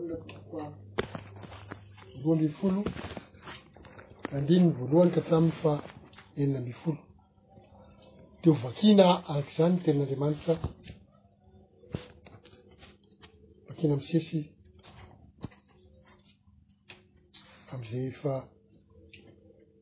Marina tokoa roa ambin'ny folo andininy voalohany ka hatramin'ny fa enina ambin'ny folo dia ho vakina araka izany ny tenin'Andriamanitra vakina misesy amin'izay efa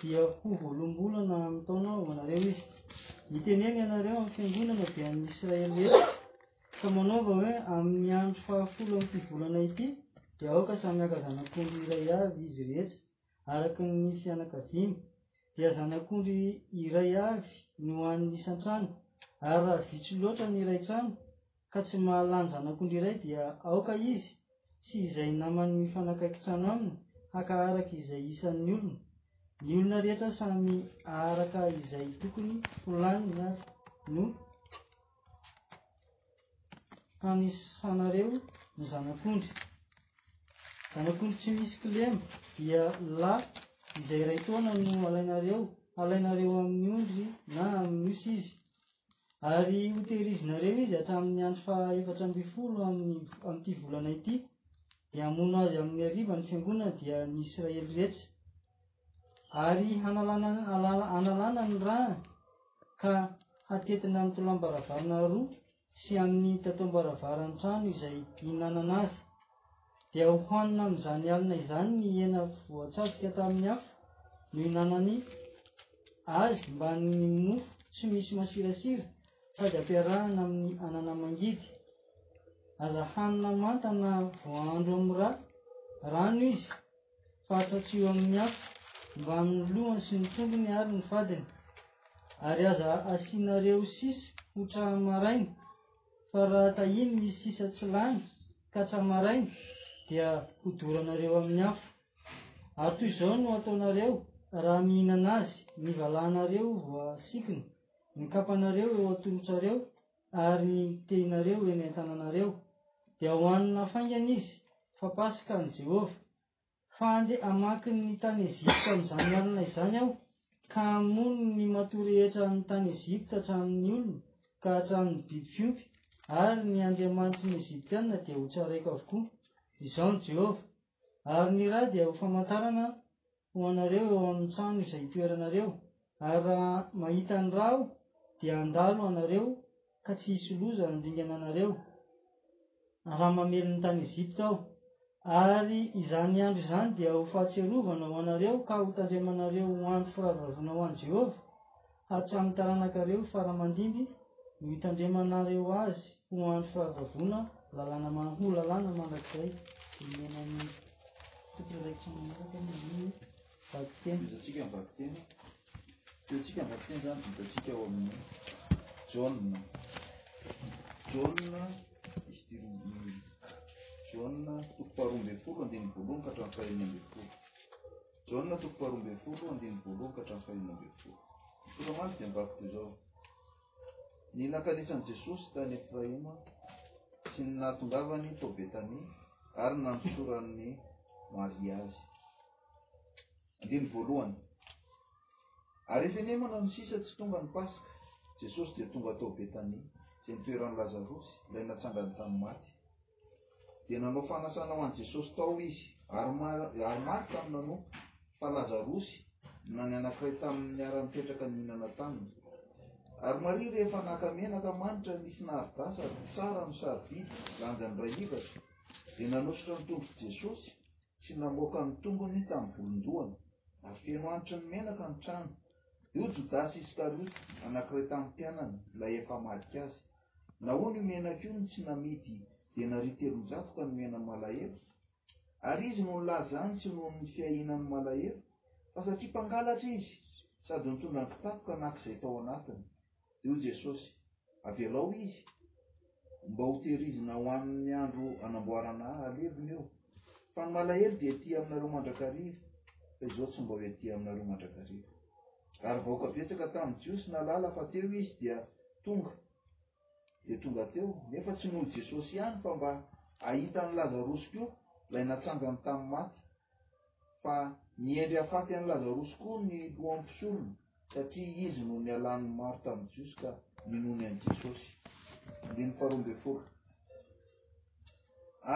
Dia ho voalombonana amin'ny taona ho anareo izy. Ny teneny ianareo amin'ny fiangonana dia an'ny Israely rehetra. Ka manaova hoe amin'ny andro fahafolo amin'ity volana ity dia aoka samy haka zanak'ondry iray avy izy rehetra araka ny fianakaviany. Dia zanak'ondry iray avy no an'ny isan-trano. Ary raha vitsy loatra ny iray trano ka tsy mahalanja an'akondro iray dia aoka izy sy izay namany mifanakaiky trano aminy haka araka izay isan'ny olona, ny olona rehetra samy aharaka izay tokony ho laniny ary no hanisanareo ny zanak'ondry. Zanak'ondry tsy misy kilema dia la izay iray taona no alainareo, alainareo amin'ny ondry na amin'ny osy izy Ary hotehirizina-reo izy hatramin' ny andro faha-efatra ambin'ny folo amin' ny amin' ity volana ity, dia hamono azy amin' ny hariva ny fiangonana, dia ny Israely rehetra. Ary hanalana alala hanalana ny rany ka hatetina amin' ny tolambaravarana roa sy amin' ny tatom-baravaran' ny trano izay hihinanana azy. Dia hohanina amin'izany alina izany ny hena voatsasika tamin'ny afo nohinanany azy mbanin'ny mofo tsy misy masirasira sady ampiarahana amin'ny ananamangidy. Aza hanina manta na voahandro amin'ny ra, rano izy fa atsatsoio amin'ny afo mbamin'ny lohany sy ny tongony ary ny fadiny. Ary aza asianareo sisa hotra maraina Fa raha tahiny ny sisa tsy lany ka tsy hamaraina, dia hodoranareo amin'ny afo. Ary toy izao no hataonareo raha mihinana azy, ny valahanareo voasikina, ny kapanareo eo an-tolotrareo ary ny tehinareo eny an-tananareo, dia hohanina faingana izy, fa Paska an'i Jehovah. Fa handeha hamaky ny tany Egypta amin'izany alina izany aho, ka hamono ny matoa rehetra any tany Egypta hatramin'ny olona ka hatramin'ny biby fiompy, ary ny andriamanitry ny Egyptiana dia hotsaraiko avokoa. Izao no Jehovah. Ary ny ra dia ho famantarana ho anareo eo amin'ny trano izay itoeranareo, ary raha mahita ny ra aho, dia handalo anareo ka tsy hisy loza handringana anareo, raha mamely ny tany Egypta aho, ary izany andro izany dia ho fahatsiarovana ho anareo ka hotandremanareo ho andro firavoravoana ho an'i Jehovah, hatramin'ny taranakareo fara aman-dimby no hitandremanareo azy ho andro firavoravoana, lalàna, ho lalàna mandrakizay imenan'ny. Toky iraika manaraka ny andininy, vakiteny. Dikantsika andraikiteny izany dia hitantsika ao amin'ny Jaona. Jaona, izy Jaona toko faharoa ambin'ny folo andininy voalohany ka hatramin'ny fahenina ambin'ny folo. Jaona toko faharoa ambin'ny folo andininy voalohany ka hatramin'ny fahenina ambin'ny folo. Ny soramandry dia mivaky toy izao. Ny nakanesan'i Jesosy tany Efraima sy ny nahatongavany tao Betania ary nanosoran'ny Maria azy. Andininy voalohany. Ary rehefa inemana ny sisa tsy tonga ny Paska, Jesosy dia tonga tao Betania, izay nitoeran'i Lazarosy, ilay natsangany tamin'ny maty. Dia nanao fanasana ho an'i Jesosy tao izy, ary ma- ary maty tamin'ny nanompo, fa Lazarosy, na ny anankiray tamin'ny niara-nipetraka nihinana taminy. Ary Maria rehefa naka menaka manitra nisy narda sady tsara no sarobidy, lanjany iray hivatra, dia nanosotra ny tongotry Jesosy, Tsy namoaka ny tongony tamin'ny volon-dohany, ary feno hanitra ny menaka ny trano. Io Jodasy Iskariota, anankiray tamin'ny mpianany, ilay efa hamadika azy. Nahoana io menaka io no tsy namidy denaria telonjato ka nomena an'i Malahelo? Ary izy no nilaza any tsy noho ny fiahiana an'i Malahelo, fa satria mpangalatra izy, sady nitondra ny kitapo ka naka izay tao anatiny. Dia hoy Jesosy, Avelao izy mba hotehirizina ho amin'ny andro hanamboarana Ahy, alevina eo. Fa ny malahelo dia ety aminareo mandrakariva, fa izao tsy mba ho ety aminareo mandrakariva. Ary vahoaka betsaka tamin'ny Jiosy nahalala fa teo izy dia tonga, dia tonga teo, nefa tsy noho Jesosy ihany fa mba hahita an'i Lazarosy koa, ilay natsangany tamin'ny maty. Fa nihendry hahafaty an'i Lazarosy koa ny lohan'ny mpisorona, satria izy no nialan'ny maro tamin'ny Jiosy ka ninoany an'i Jesosy. Andininy faharoa ambin'ny folo.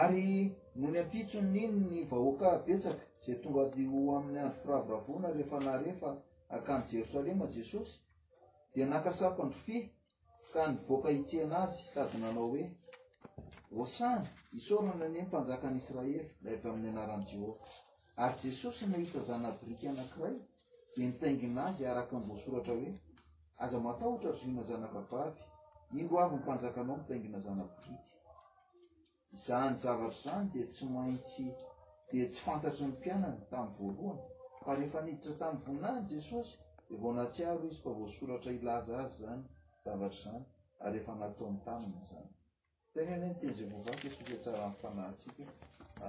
Ary nony ampitson'iny ny vahoaka betsaka, izay tonga ho amin'ny andro firavoravoana rehefa naharefa hakany Jerosalema Jesosy, dia naka sampandrofia, Ka nivoaka hitsena azy sady nanao hoe, Hosana! Isaorana anie ny Mpanjakan'ny Israely, ilay avy amin'ny anaran'i Jehovah. Ary Jesosy nahita zana-biriky anankiray, dia nitaingina azy araka ny voasoratra hoe, Aza matahotra, ry Ziona zanaka vavy, indro avy ny Mpanjakanao mitaingina zana-biriky. Izany zavatra izany dia tsy maintsy dia tsy fantatry ny mpianany tamin'ny voalohany, fa rehefa niditra tamin'ny voninahiny Jesosy dia vao nahatsiaro izy fa voasoratra hilaza azy izany zavatra izany ary efa nataony taminy izany. Tena anie ny teny Jehovah dia soa fiatsaran'ny fanahintsika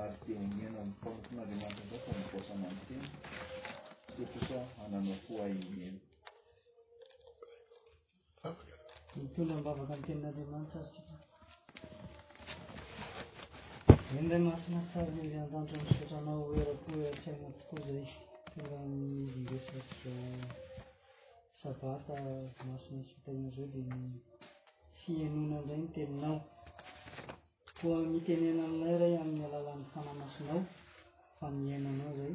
ary dia omena ny mpanompon'Andriamanitra indray fa navoasana ny teny dia kosa hanana fo ahy indrindra. Mitondra am-bavaka ny tenin'Andriamanitra azy isika. Eny Ray Masina tsara ny Andrian'ny Danitra misaotra anao eram-po eran-tsaina tokoa izay tonga nindesina sabata masina sy fitaina izao dia ny fihenoana indray ny teninao. Koa mitenena aminay Ray amin'ny alalan'ny fanahy masinao fa mihaino anao izay.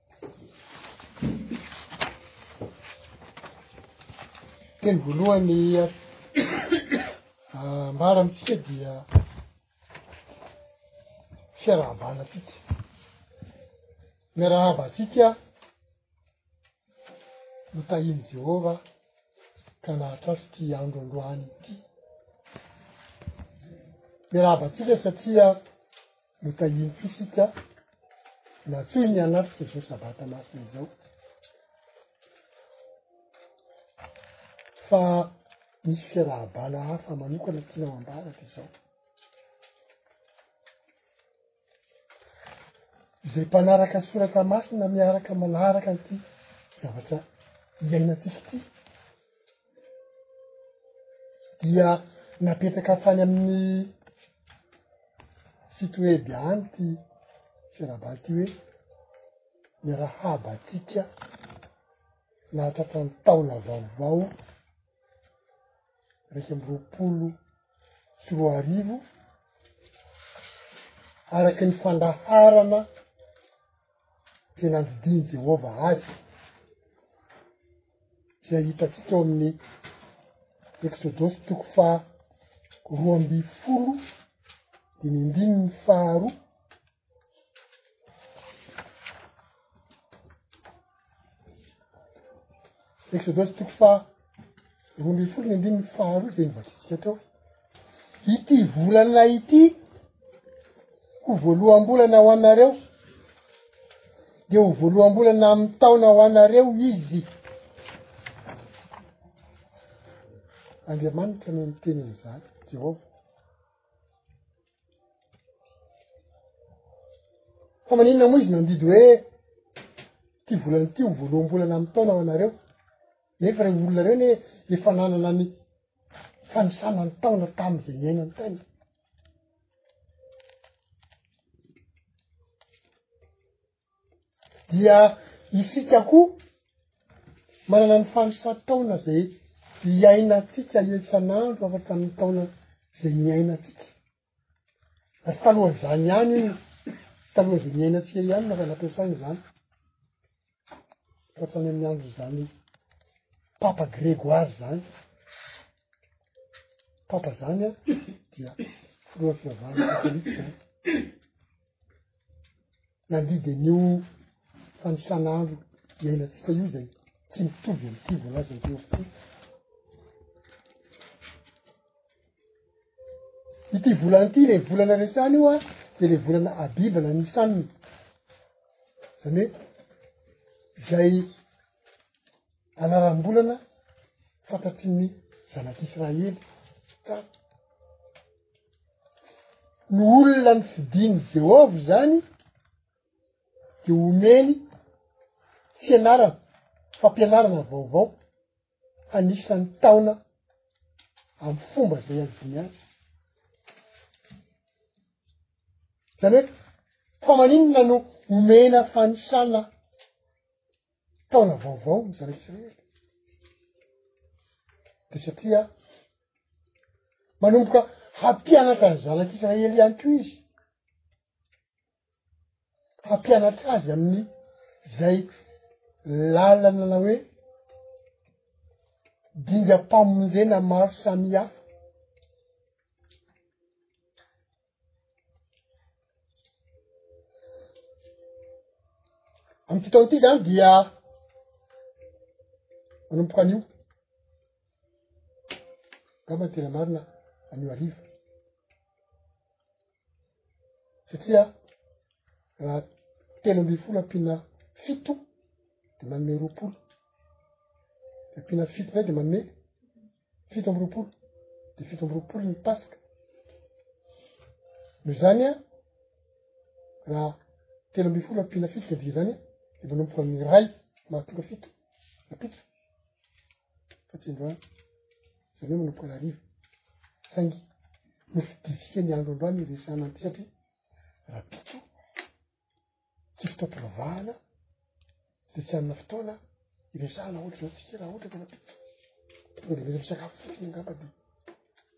Teny voalohany ambara amintsika dia fiarahabana atsika, miarahaba atsika no tahin'i Jehovah ka nahatratra ity andro androany ity, miarahaba atsika satria Ho tahiany koa isika na tsia ny hanatrika izao sabata masina izao. Fa misy fiarahabana hafa manokana tianao ambara dia izao. Izay mpanaraka soratra masina miaraka manaraka an'ity zavatra iainantsika ity. dia napetraka hatrany amin'ny site web any ty serabaly ty hoe miarahaba antsika nahatratra ny taona vaovao iraika amby roapolo sy roa arivo araky ny fandaharana izay nandidian'i Jehovah azy. izay hitantsika ao amin'ny Eksodosy toko faha roa amby folo dimy ambininy faharoa, Eksodosy toko faha roa amby folo dimy ambininy faharoa izay novakiantsika teo. Ity volana ity ho voaloham-bolana ho anareo, dia ho voaloham-bolana amin'ny taona ho anareo izy. Andriamanitra no niteny an'izany, Jehovah. Fa maninona moa izy nandidy hoe ity volana ity ho voaloham-bolana amin'ny taona ho anareo? Nefa reo olona reo anie efa nanana ny. fanisana ny taona tamin'izay niainany tena. Dia isika koa manana ny fanisan-taona izay iainantsika isan'andro afa-tsy amin'ny taona izay niainantsika. Fa tsy talohan'izany ihany iny, tsy talohan'izay niainantsika ihany no efa nampiasaina izany, fa tsy any amin'ny andron'izany papa Gregoire izany, papa izany an, dia filohan'ny fivavahana katôlika izany. Nandidy an'io fanisana andro iainantsika io izay tsy mitovy amin'ity voalazan'i Jehovah ity. Ity volana ity, ilay volana resahana io an, dia ilay volana Abiba na Nisana. Izany hoe izay anaram-bolana fantatry ny zanak'Israely tsara. Ny olona ny fidin'i Jehovah zany de omeny fianarana, fampianarana vaovao anisan'ny taona amy fomba izay avidiany azy. Zany hoe fa maninona no omena fanisana taona vaovao ny zareo tsirairay, de satria manomboka hampianatra ny zanak' Israely ihany ko izy, hampianatra azy amin'ny zay lalana na hoe dingam-pamonjena maro samihafa. Amin'ity taona ity izany dia manomboka anio, angamba ny tena marina anio hariva, satria raha telo ambin'ny folo ampiana fito dia manome roapolo, ampiana fito indray dia manome. fito amby roapolo de fito amby roapolo ny paska noho izany a raha telo amby folo ampina fito de dia zany de manomboka amy ray mahatonga fito apito fa tsy androany zany hoe manomboka larivo saingy nofiditika ny andro androany resana anty satria raha pitso tsy fotoam-pivavahana dia tsy hanana fotoana hiresahana ohatra izao tsika raha ohatra ka nampita tonga dia mety misakafo fotsiny angamba dia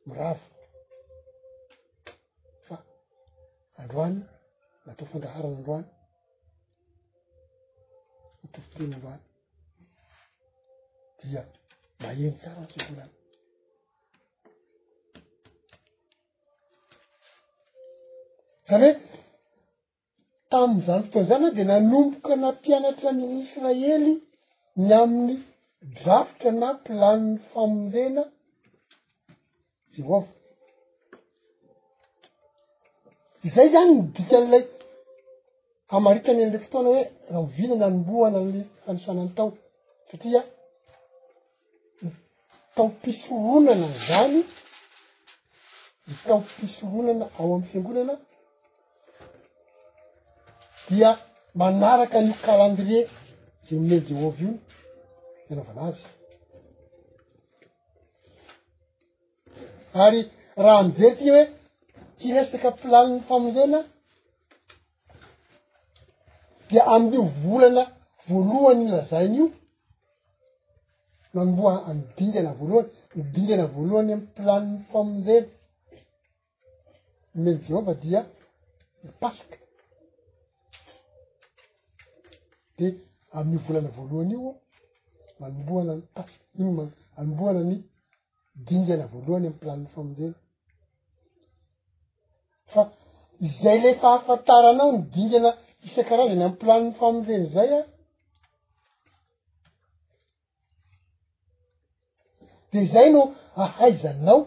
mirava fa androany natao fandaharana androany ny toriteny androany dia maheno tsara ny fiangonana Zany hoe, tamin'izany fotoana izany aho de nanomboka nampianatra ny Israely ny amin'ny drafitra na planiny famonjena Jehovah. Izay zany no dikan'ilay famaritany an'ilay fotoana hoe rahoviana nanombohana ny fanisana ny tao satria taom-pisoronana izany, ny taom-pisoronana ao amin'ny fiangonana dia manaraka an'io calendrier izay omen'i Jehovah io ny anaovana azy. Ary raha mivetika hoe hiresaka planin'ny famonjena, dia amin'io volana voalohany nolazainy io, manomboha amy dingana voalohany, ny dingana voalohany amy planiny famonjena omen'i Jehovah dia ny Paska, de amin'io volana voalohany io manombohana ny Paska, iny ma- anombohana ny. dingana voalohany amy planin'ny famonjena. Fa izay rehefa ahafantaranao ny dingana isan-karazany amy planin'ny famonjena izay an, de izay no ahaizanao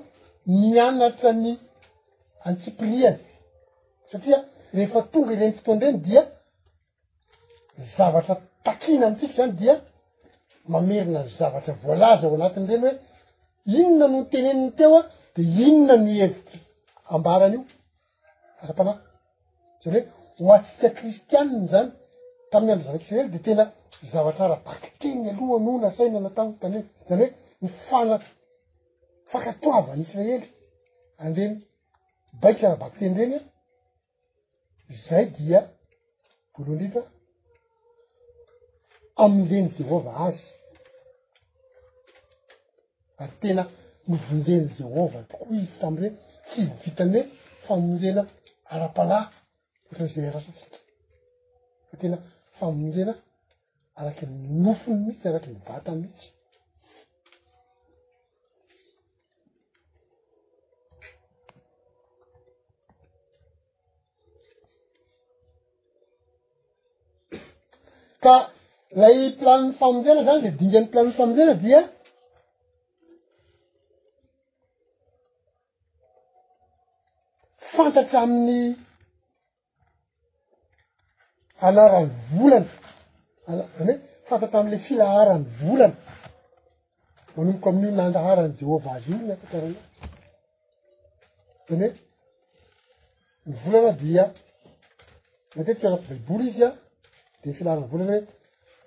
mianatra ny antsipiriany, satria rehefa tonga ireny fotoana ireny dia. zavatra takina amintsika zany dia mamerina ny zavatra voalaza ao anatin'ireny hoe inona no teneniny teo a de inona no hevitry ambarany io ara-panahy zany hoe ho antsika kristianina zany tamin'ny andro zanak'i israely de tena zavatra ara-bakiteny aloha no nasaina natao tany hoe zany hoe ny fana- fankatoavan'israely an'ireny baiko ara-bakiteny ireny a Izay dia voalohan-drindra amngen'i Jehovah azy, ary tena novonjen'i Jehovah tokoa izy tamin'ny hoe tsy vitan'ny hoe famonjena ara-panahy ohatran'izay iarasantsika, fa tena famonjena araky ny nofony mihitsy, araky ny vatany mihitsy. ka lay planiny famonjena zany le dingan'ny planiny famonjena dia fantatra amin'ny anaran'ny volana, zany hoe fantatra am'ilay filaharan'ny volana, manomboka amin'io nandaharan'i Jehovah azy io ny hafatrarana, zany hoe ny volana dia matetika ao anaty baiboly izy an, de ny filaharan'ny volana hoe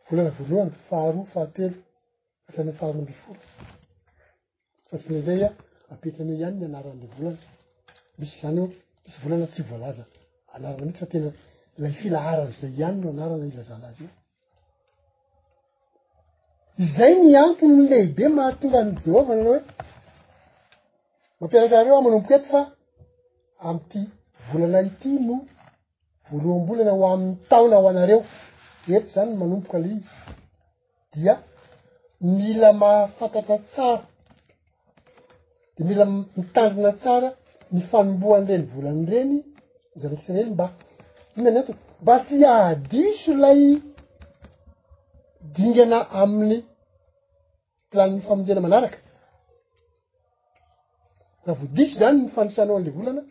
volana voalohany, faharoa, fahatelo, hatramin'ny faharoa ambin'ny folo. Fa tsy lehibe iha, apetra an'io ihany ny anaran'ilay volana. Misy izany eo, misy volana tsy voalaza anarana mihitsy fa tena ilay filaharany izay ihany no anarana ilazana azy io. Izay ny antony lehibe mahatonga an'i Jehovah manao hoe, Mampianatra anareo aho manomboka eto fa amin'ity volana ity no voaloham-bolana ho amin'ny taona ho anareo. Eto izany no manomboka ilay izy. dia mila mahafantatra tsara, de mila mitandrina tsara ny fanombohan'ireny volana ireny izy rehetra ireny mba, inona ny antony? Mba tsy hahadiso ilay dingana amin'ny planin'ny famonjena manaraka, raha vao diso zany ny fanisanao an'le volana.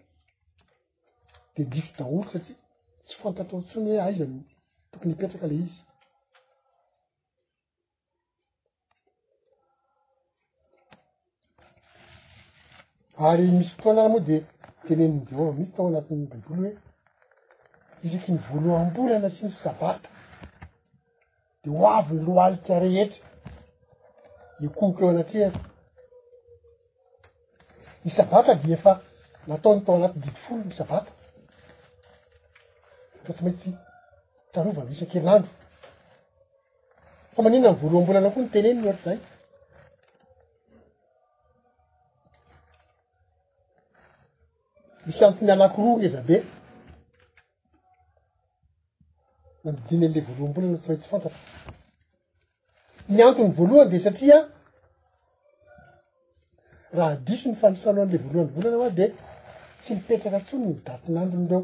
de diso daholo satria tsy fantatrao intsony hoe aiza ny tokony hipetraka le izy ary misy fotoana ary moa de tenenin'i Jehovah mihitsy tao anatin'ny baiboly hoe isaky ny voaloham-bolana sy ny sabata de ho avy ny lohalika rehetra hikohoka eo anatrehany, ny sabata de efa nataony tao anaty didy folo ny sabata ka tsy maintsy tsarovana isan-kerinandro, fa maninona ny voaloham-bolana koa ny teneniny ohatr'izay. Misy antony anakiroa ngezabe. Omby dimy amby volom-bolana tsy maintsy fantatra. Ny antony voalohany dia satria raha diso ny fanisana an'le voalohany volana hoa dia tsy mipetraka ntsony ny datin'andron'ireo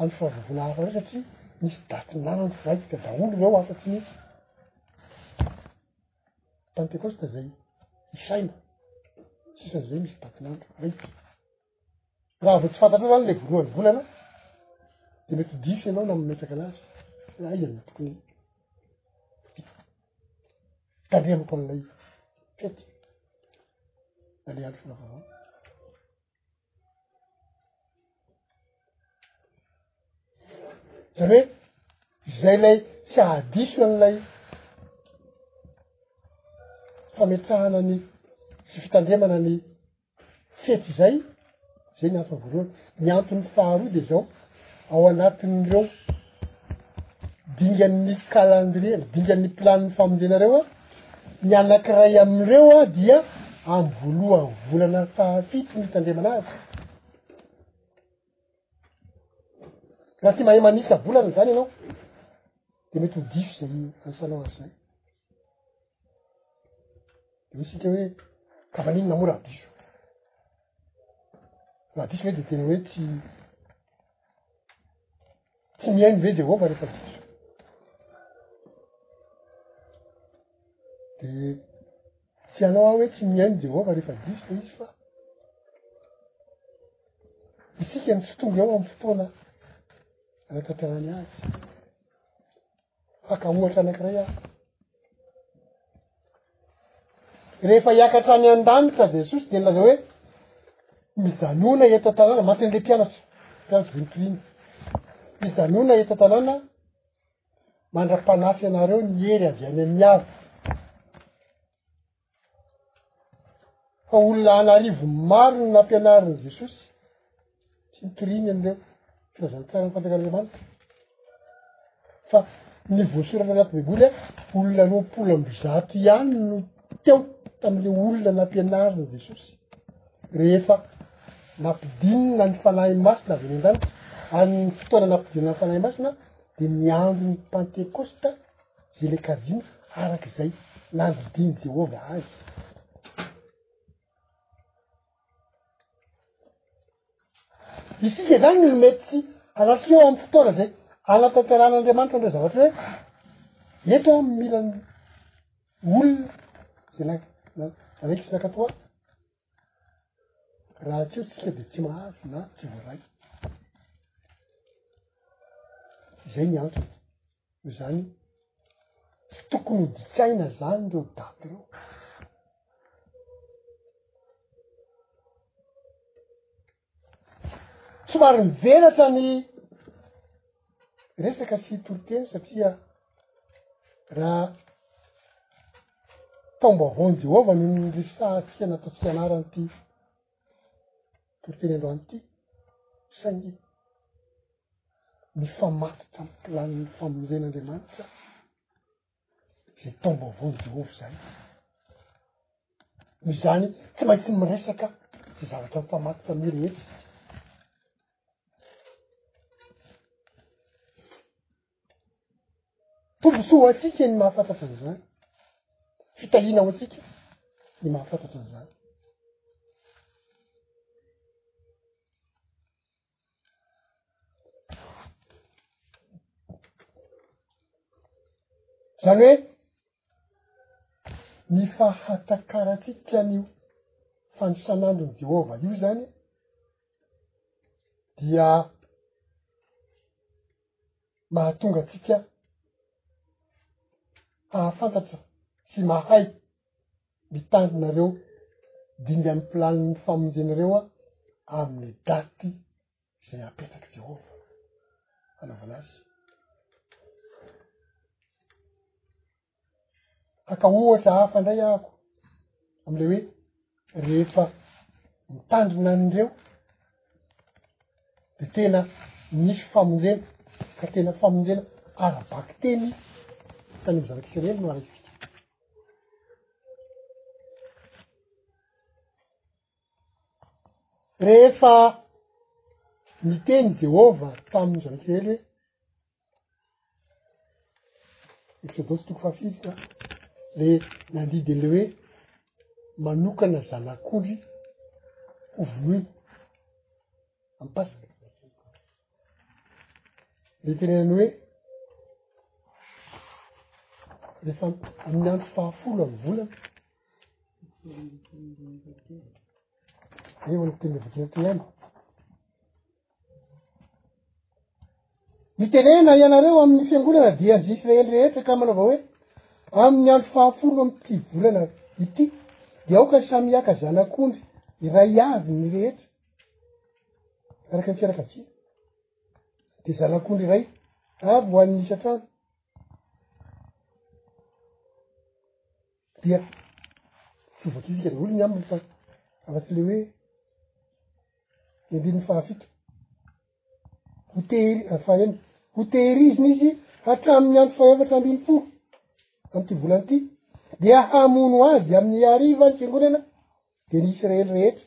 any fahavoavona hafa reo satria misy datin'andro raikitra daholo ireo afa-tsy ny pantekosta zay isaina sisan'izay misy datin'andro raikitra. Raha vao tsy fantatrao zany le voalohany volana de mety ho diso ianao na mametraka anazy hoe aiza no tokony tandremako an'ilay fety na le andro fanavahana zany hoe izay lay tsy ahadiso an'ilay fametrahana ny sy fitandremana ny fetsy zay, zay ny antony voalohany, ny antony faharoa de zao, ao anatin'ireo dingan'ny calendrier, dingan'ny plan'ny famonjena reo an, ny anankiray am'ireo an dia amy voalohan'ny volana fahafito no hitandremana azy, raha tsy mahay manisa volana zany ianao de mety ho diso zay anisanao azy zay. Hoy isika hoe ka maninona moa raha diso? Raha diso ve de tena hoe tsy tsy mihaino ve Jehovah rehefa diso? De tsy hanao aho hoe tsy mihaino Jehovah rehefa diso le izy fa isika no tsy tonga eo am'fotoana anatanterahany azy. Haka ohatra anankiray aho. Rehefa hiakatra any an-danitra Jesosy dia nilaza hoe, mijanona eto an-tanàna, maty an'ilay mpianatra, mpianatra vinitiriny. Mijanona eto an-tanàna mandra-panafy anareo ny hery avy any amin'ny avo. Fa olona an'arivo maro no nampianarin'i Jesosy tsy nitoriany an'ireo filazantsaran'ny Fanjakan'Andriamanitra. Fa ny voasoratra anaty Baiboly hoe olona roapolo amby zato ihany no teo tamin'ireo olona nampianarin'i Jesosy rehefa nampidinina ny Fanahy Masina avy any an-danitra. Ary ny fotoana nampidinina ny Fanahy Masina dia ny andron'ny Pantekosta. izay ilay kajiana araka izay nandidian'i Jehovah azy. Isika izany no mety tsy hanatrika eo amin'ny fotoana izay hanatanteran'Andriamanitra an'ireo zavatra hoe eto aho mila ny olona izay na- na- nanaitra sy nankatoa ahy. Raha tsy eo tsika de tsy mahazo na tsy voaray. Zay ny antony. Noho izany tsy tokony ho dikaina zany reo daty reo. Somary mivelatra ny resaka sy toriteny satria raha taom-baovaon'i Jehovah no niresahantsika na ataontsika anarana ity toriteny androany ity, saingy mifamatotra amin'ny planiny famonjen'Andriamanitra. Izay taom-baovaon'i Jehovah izany. Noho izany, tsy maintsy miresaka izay zavatra mifamadika amin'io rehetra isika. Tombontsoa ho antsika ny mahafantatra an'izany. Fitahiana ho antsika ny mahafantatra an'izany. Zany hoe ny fahatakarantsika ny fanisan'andron'i Jehovah io zany dia mahatonga antsika hahafantatra sy mahay. mitandrina ireo dingan'ny mpilalo'ny famonjena ireo amin'ny daty izay apetrak'i Jehovah hanaovana azy. Haka ohatra hafa indray ahako amin'ilay hoe rehefa mitandrina an'ireo de tena misy famonjena ka tena famonjena ara-bakiteny tany amin'ny zanak'isiraely no arahintsika. Rehefa niteny Jehovah tamin'ny Israely hoe, Eksodosy toko fahafito ka, le nandidy an'ilay hoe manokana zanak'ondry hovonoina, ampasina. Ny tenenany hoe rehefa amin'ny andro fahafolo amin'ny volana eoany tena vadiato ihany ny tenena ianareo amin'ny fiangonana dia zy israely rehetra ka manao vao hoe amin'ny andro fahafolo am'ty volana ity de aoka samiaka zanak'ondry iray avy ny rehetra araka ny fianakaviana de zanak'ondry iray avy ho an'ny isan-trano dia tsy voakisika ny olo ny aminy fa afa-tsy le hoe ny andininy fahafito ho tehiri- fahaenina ho tehirizina izy hatramin'ny andro fahaefatra ambin'ny folo am'ity volana ity dia hamono azy amin'ny arivany fiangonana dia ny Israely rehetra,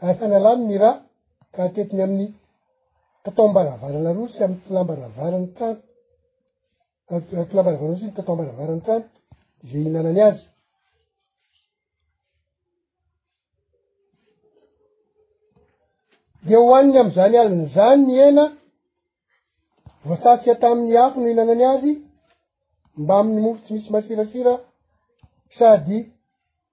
ary hanalany ny ra ka hatetiny amin' ny tataom-baravarana roa sy amin' ny tolambaravarany ny trano, tolambaravarana roa sy ny tataom-baravarany ny trano, izay ihinanany azy. Dia hohaniny amin' izany alina izany ny hena voasasika tamin' ny afo nihinanany azy, mbamin' ny mofo tsy misy masirasira sady.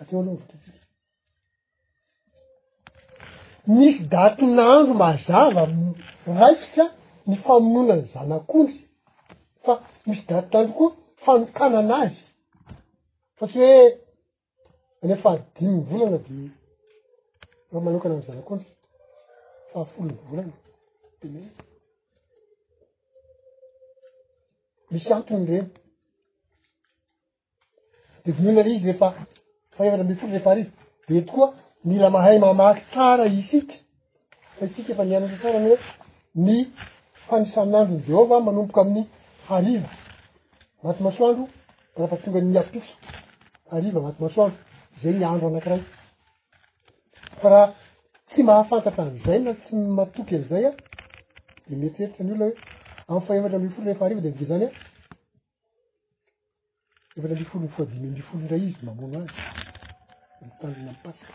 ateo aloha ny votoatsika misy datin'andro mazava raisitra ny famonoana ny zanak'ondry fa misy datin'andro koa fanokanana azy fa tsy hoe any am fahadimy volana de raha manokana ny zanak'ondry fahafolo ny volana de mey misy antony reny De vonona le izy rehefa faefatra ambin'ny folo rehefa hariva. Be tokoa, mila mahay mamaky tsara isika, fa isika efa nianatra tsara ny hoe ny fanisan'andron'i Jehovah manomboka amin'ny hariva maty masoandro rafa tonga ny apiso, hariva maty masoandro, zay ny andro anankiray. Fa raha tsy mahafantatra an'izay na tsy matoky an'izay an, de mieritreritra ny olona hoe amin'ny faefatra ambin'ny folo rehefa hariva de midika zany hoe Efatra ambin'ny folo mifoha dimy ambin'ny folo indray izy mamono azy, mitandrina ny Paska.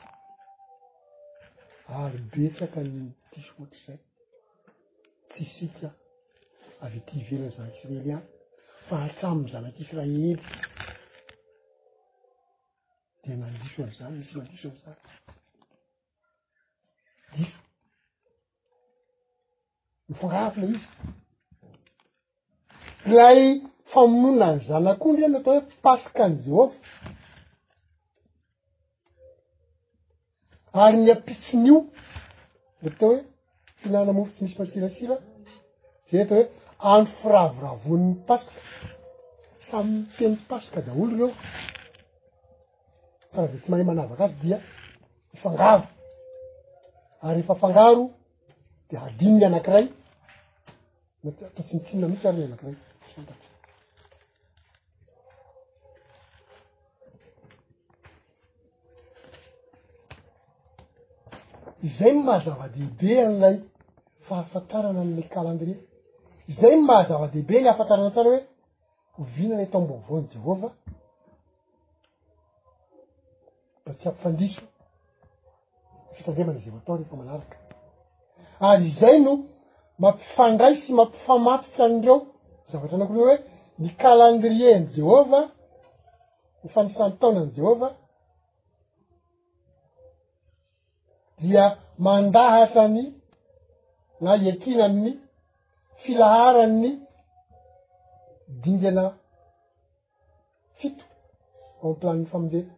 Ary betsaka ny diso ohatr'izay. Tsy isika avy ety ivelan'ny zanak'Israely ihany, fa hatramin'ny zanak'Israely dia nandiso an'izany, misy mandiso an'izany. Diso. Mifangaro le izy. Ilay famonoana ny zanak'ondry io no atao hoe Paskan'i Jehovah. Ary ny ampitson'io le atao hoe fihinana mofo tsy misy masirasira zay atao hoe andro firavoravoan'ny Paska. Samy miteny Paska daholo ireo fa raha de tsy mahay manavaka azy dia mifangaro ary efa fangaro de adininy anakiray totsintsina mitsy ary anakiray tsy fantatr izay ny mahazava-dehibe an'ilay fahafantarana an'le kalandrie izay ny mahazava-dehibe ny ahafantarana tsara hoe oviana le taom-baovaon'i jehovah mba tsy ampifandiso fitandremana izay voatao rehefa manaraka ary izay no mampifandray sy mampifamatotra an'ireo zavatra anakore hoe ny kalandrieny jehovah ny fanisantaona any jehovah dia mandahatra ny na iakinan'ny filaharan'ny dingana fito ao am planiny famonjena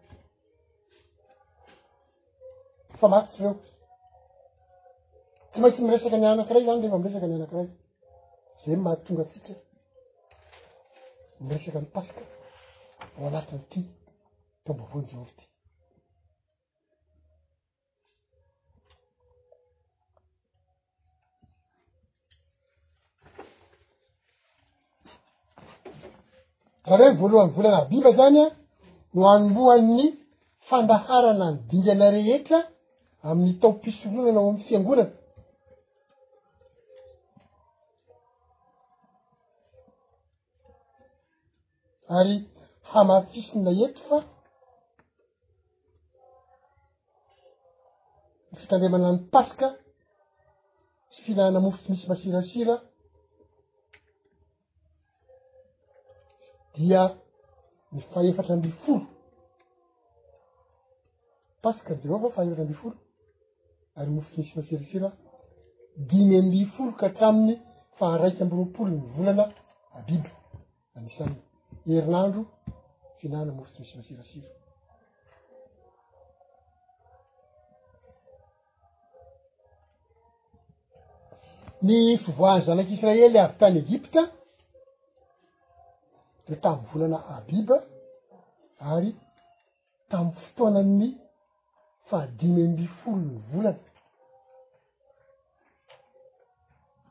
fa mafy tsy reo tsy maintsy miresaka ny anakiray zany rehefa miresaka ny anakiray zay mahatonga atsika miresaka ny paska ao anatin'ity tombovoany jehovah ty zareo ny voalohany volana abiba zany a no anombohan'ny fandaharana ny dingana rehetra amin'ny taom-pisoronana ao amn'ny fiangonana ary hamafisina eto fa ny fitandremana ny paska tsy fihinanana mofo tsy misy masirasira dia ny fahefatra amby folo paska ny jehovah fahefatra amby folo ary mofo tsy misy masirasira dimy amby folo ka hatramin'ny faha raiky amby roapolo ny volana abiby Anisan'ny herinandro fihinana mofo tsy misy masirasira. Ny fivoahan'ny zanak'Israely avy tany Egypta dia tamin'ny volana Abiba ary tamin'ny fotoanan'ny fahadimy amby folon'ny volana,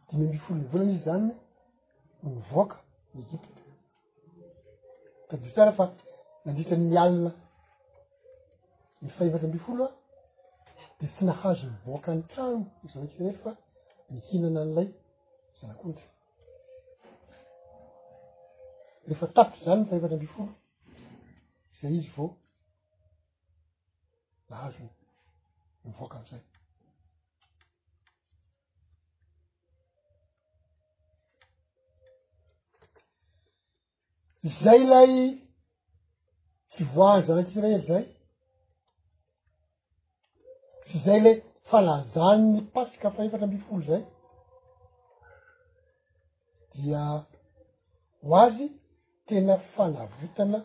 dimy amby folon'ny volana izy zany no nivoaka Egypta, tadidio tsara fa nandritra ny alina ny fahefatra amby folo a de tsy nahazo mivoaka ny trano ny zanak'isiraely fa mihinana an'ilay zanak'ondry, rehefa tapitra zany ny fahefatra amby folo. Izay izy vao nahazo ny mivoaka amin'izay. Izay ilay fivoahan'ny zanak'Israely izay, Tsy zay le fanazan'ny paska fahefatra ambin'ny folo zay, dia ho azy tena fanavotana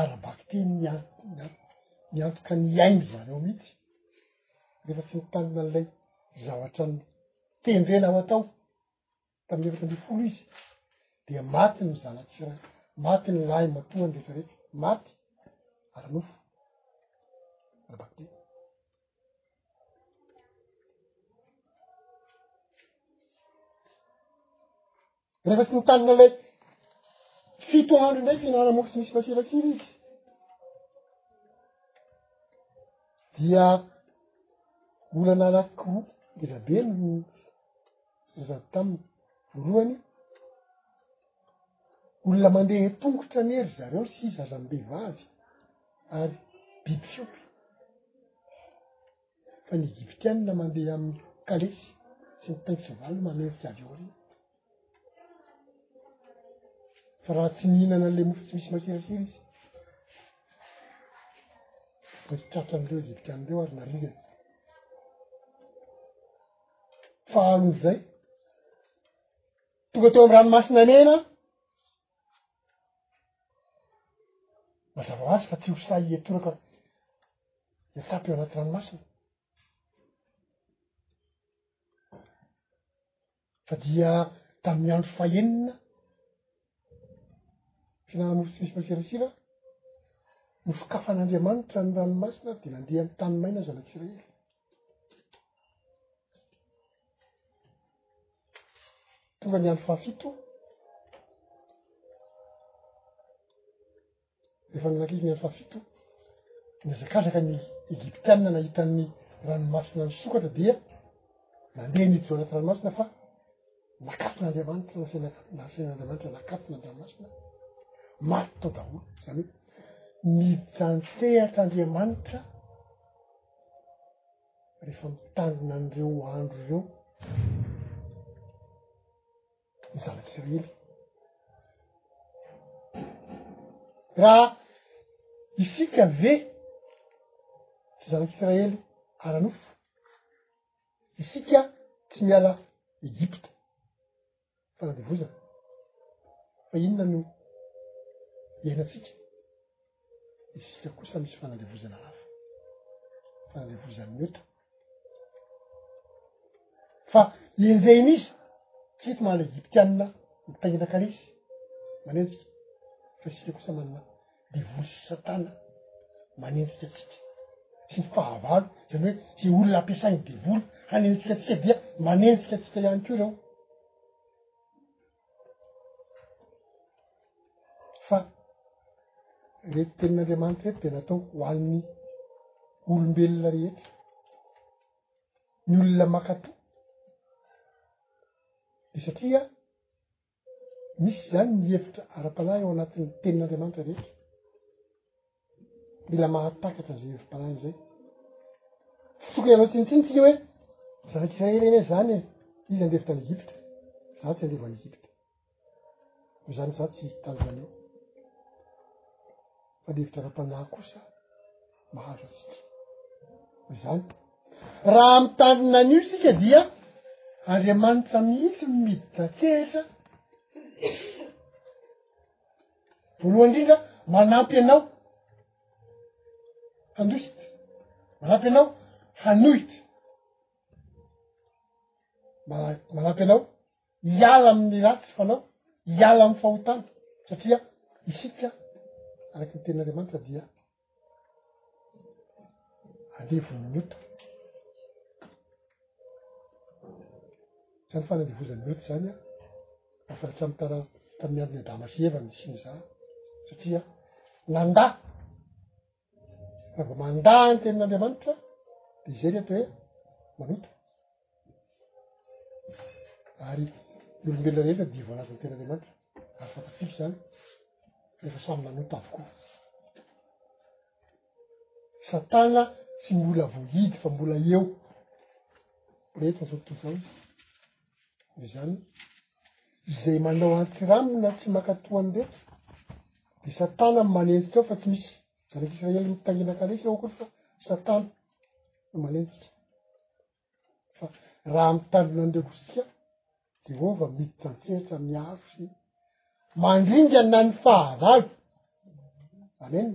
ara-bakiteny ny an- ny an- ny antoka ny ain-dry zareo mihitsy, rehefa tsy mitanina an'ilay zavatra tendrena ho atao. Tamin'ny efatra ambin'ny folo izy dia maty ny zanany tsirairay, maty ny lahy matoany rehetrarehetra, maty ara-nofo, ara-bakiteny. Rehefa tsy nitanina ilay fito andro indray fihinana-mofo tsy misy masiratsira izy, dia olana anakiroa ela be no zazavavy taminy voalohany olona mandeha tongotra anie ry zareo sy zazam-behivavy ary biby fiompy fa ny egyptianina mandeha aminy kalesy tsy mitaitsy valo mamerika avy ao reny fa raha tsy mihinana an'le mofo tsy misy masirasira izy mety tratra an'ireo egyptianina reo ary narirany fa aloha izay tonga teo amy ranomasina mena mazava ho azy fa tsy ho sahy hiatoraka ny tampy ao anaty ranomasina fa dia tamin'ny andro fahenina fihinana mofo tsy misy maserasera, nosokafan'Andriamanitra ny ranomasina dia nandeha amin'ny tany maina zanak'Israely. Tonga ny andro fahafito, Rehefa ny ankizy fahafito, nihazakazaka ny Egyptiana nahita ny ranomasina nisokatra dia nandeha niditra anaty ranomasina fa nakatona Andriamanitra, nasaina nasaina Andriamanitra nakatona ny ranomasina, maty tao daholo, zany hoe niditra an-tsehatra Andriamanitra rehefa mitandrina an'ireo andro ireo. ny zanak'israely raha isika ve tsy zanak'israely ara-nofo isika tsy miala egypta fanadevozana fa inona no iainantsika Isika kosa misy fanandevozana hafa, fanandevozan'ny ota. Fa enjehina izy, tsy eto mahala Egyptianina mitaingina kalesy, manenjika. Fa isika kosa manana devoly sy satana manenjika atsika. Tsy ny fahavalo, zany hoe tsy olona ampiasain'ny devoly hanenjika atsika dia manenjika atsika ihany ko reo. Fa le tenin'Andriamanitra eto dia natao ho an'ny olombelona rehetra, ny olona mankatò, de satria misy zany ny hevitra ara-panahy ao anatin'ny tenin'Andriamanitra rehetra, Mila mahatakatra izay hevi-panahy izay. Tsy tokony hanao tsinontsinona tsika hoe, ry zanak'Israely anie izany e, izy andevo tany Egypta, za tsy andevo any Egypta. Noho izany za tsy hitandro an'io. Fa dia hevitra ara-panahy kosa mahazo antsika. Noho izany, raha mitandrina an'io isika dia Andriamanitra mihitsy no miditra an-tsehatra Voalohany indrindra, manampy anao handositra, manampy anao hanohitra, ma- manampy anao hiala amy ny ratsy fanao, hiala amy fahotana, satria isika araky ny tenin'Andriamanitra dia. alevon'ny ota. Izany fanandevozan'ny ota izany an, efa nitsamitara tamin'ny andron'i Adama sy Eva ny siny izany, satria nandà. Raha vao mandà ny tenin'Andriamanitra, dia izay ny atao hoe manota. Ary ny olombelona rehetra dia voalaza ny tenin'Andriamanitra, ary fantatsika izany, rehefa samy nanota avokoa. Satana tsy mbola voahidy fa mbola eo rehetra zao tontolo zao izy. Izany izay manao antiramina tsy mankatò an'ireto de satana manenjika ao fa tsy misy zanak'israely mitaingina kalesy ao akory fa satana. no manenjika fa raha mitandrina an'ireo mosika Jehovah miditra an-tsehatra miaro sy mandringana ny fahavalo amen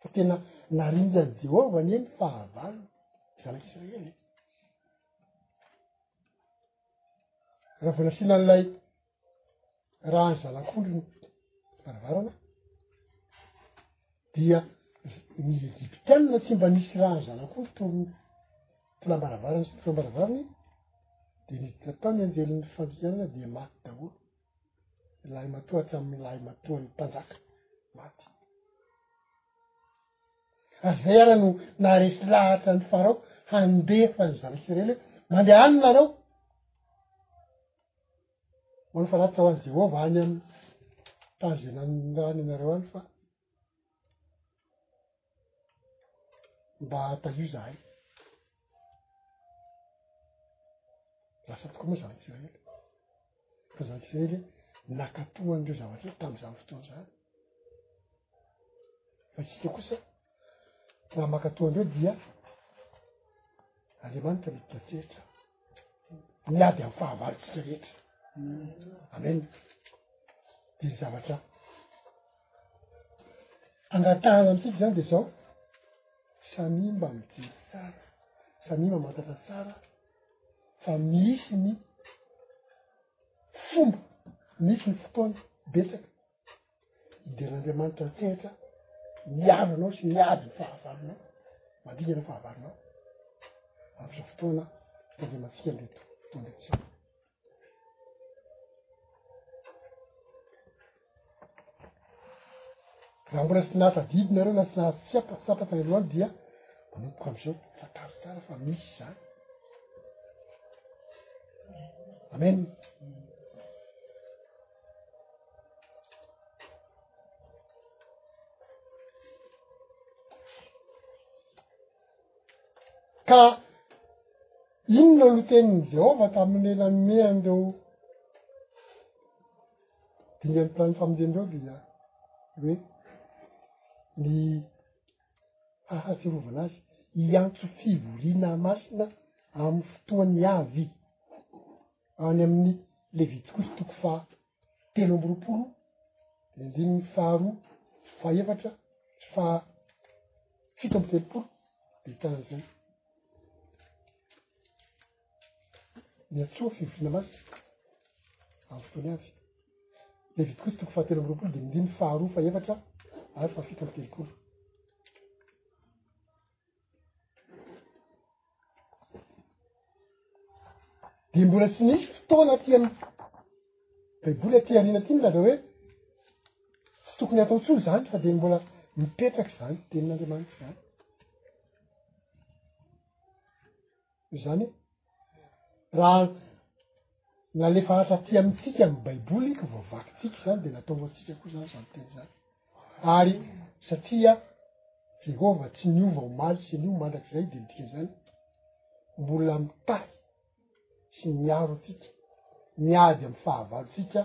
fa tena naringan'i Jehovah anie ny fahavalo zanak'Israely raha vao nasiana an'ilay raha ny zanak'ondry no varavarana dia ny egyptianina tsy mba nisy raha ny zanak'ondry to ny filam-baravarany sy ny filam-baravarany de niditra tao ny anjelin'ny fandikanana dia maty daholo lahy matoa hatramin'ny lahy matoan'ny mpanjaka maty ary zay ara no naharesy lahatra ny farao handefa ny zanak'israely hoe mandehany nareo Mahafinaritra ho an'i Jehovah any amin'ny tany izay nanongany anareo any fa mba tahio izahay. Lasa tokoa moa zanak'i Israely. Fa zanak'i Israely nakato an'ireo zavatra ireo tamin'izany fotoana izany. Fa isika kosa. raha mankatò an'ireo dia Andriamanitra miditra an-tsehatra miady amin'ny fahavalontsika rehetra amen de ny zavatra angatahana amintsika zany de zao samia mba mijery tsara samia mamantatra tsara fa misy ny fomba misy ny fotoana betsaka idiran'Andriamanitra an-tsehatra miaro anao sy miady ny fahavalonao, mandingana ny fahavalonao am'zao fotoana fitandremantsika an'reto fotoana reto zao. Raha mbola tsy nahatadidy nareo na tsy nahazo tsiapa- tsapa tany aloha any dia manomboka am'zao fantaro tsara fa misy zany. Amen. Ka inona no tenin'i Jehovah tamin'ny lela nomeny ireo dingam pilan'ny famonjena ireo dia hoe ny fahatsiarovana azy hiantso fivoriana masina amin'ny fotoany avy any amin'ny Levitikoto toko faha. telo amby roapolo ny andininy faharoa sy fahaefatra sy faha fito amby telopolo de tany zay miantsoa fivoriana masina amy fotoany avy levitikosy toko fahatelo amby roapolo de ny andininy faharoa fahaefatra ary fahafito amby telopolo Dia mbola tsy nisy fotoana aty amin'ny baiboly aty aoriana aty milaza hoe tsy tokony hatao intsony izany fa dia mbola mipetraka izany tenin'Andriamanitra izany. Izany raha nalefa atra aty amintsika ny baiboly ka voavakintsika izany dia natao ho antsika koa izany izany teny izany. Ary satria Jehovah tsy niova omaly sy anio mandrakizay dia midika izany mbola mitahy sy miaro antsika miady amin'ny fahavalontsika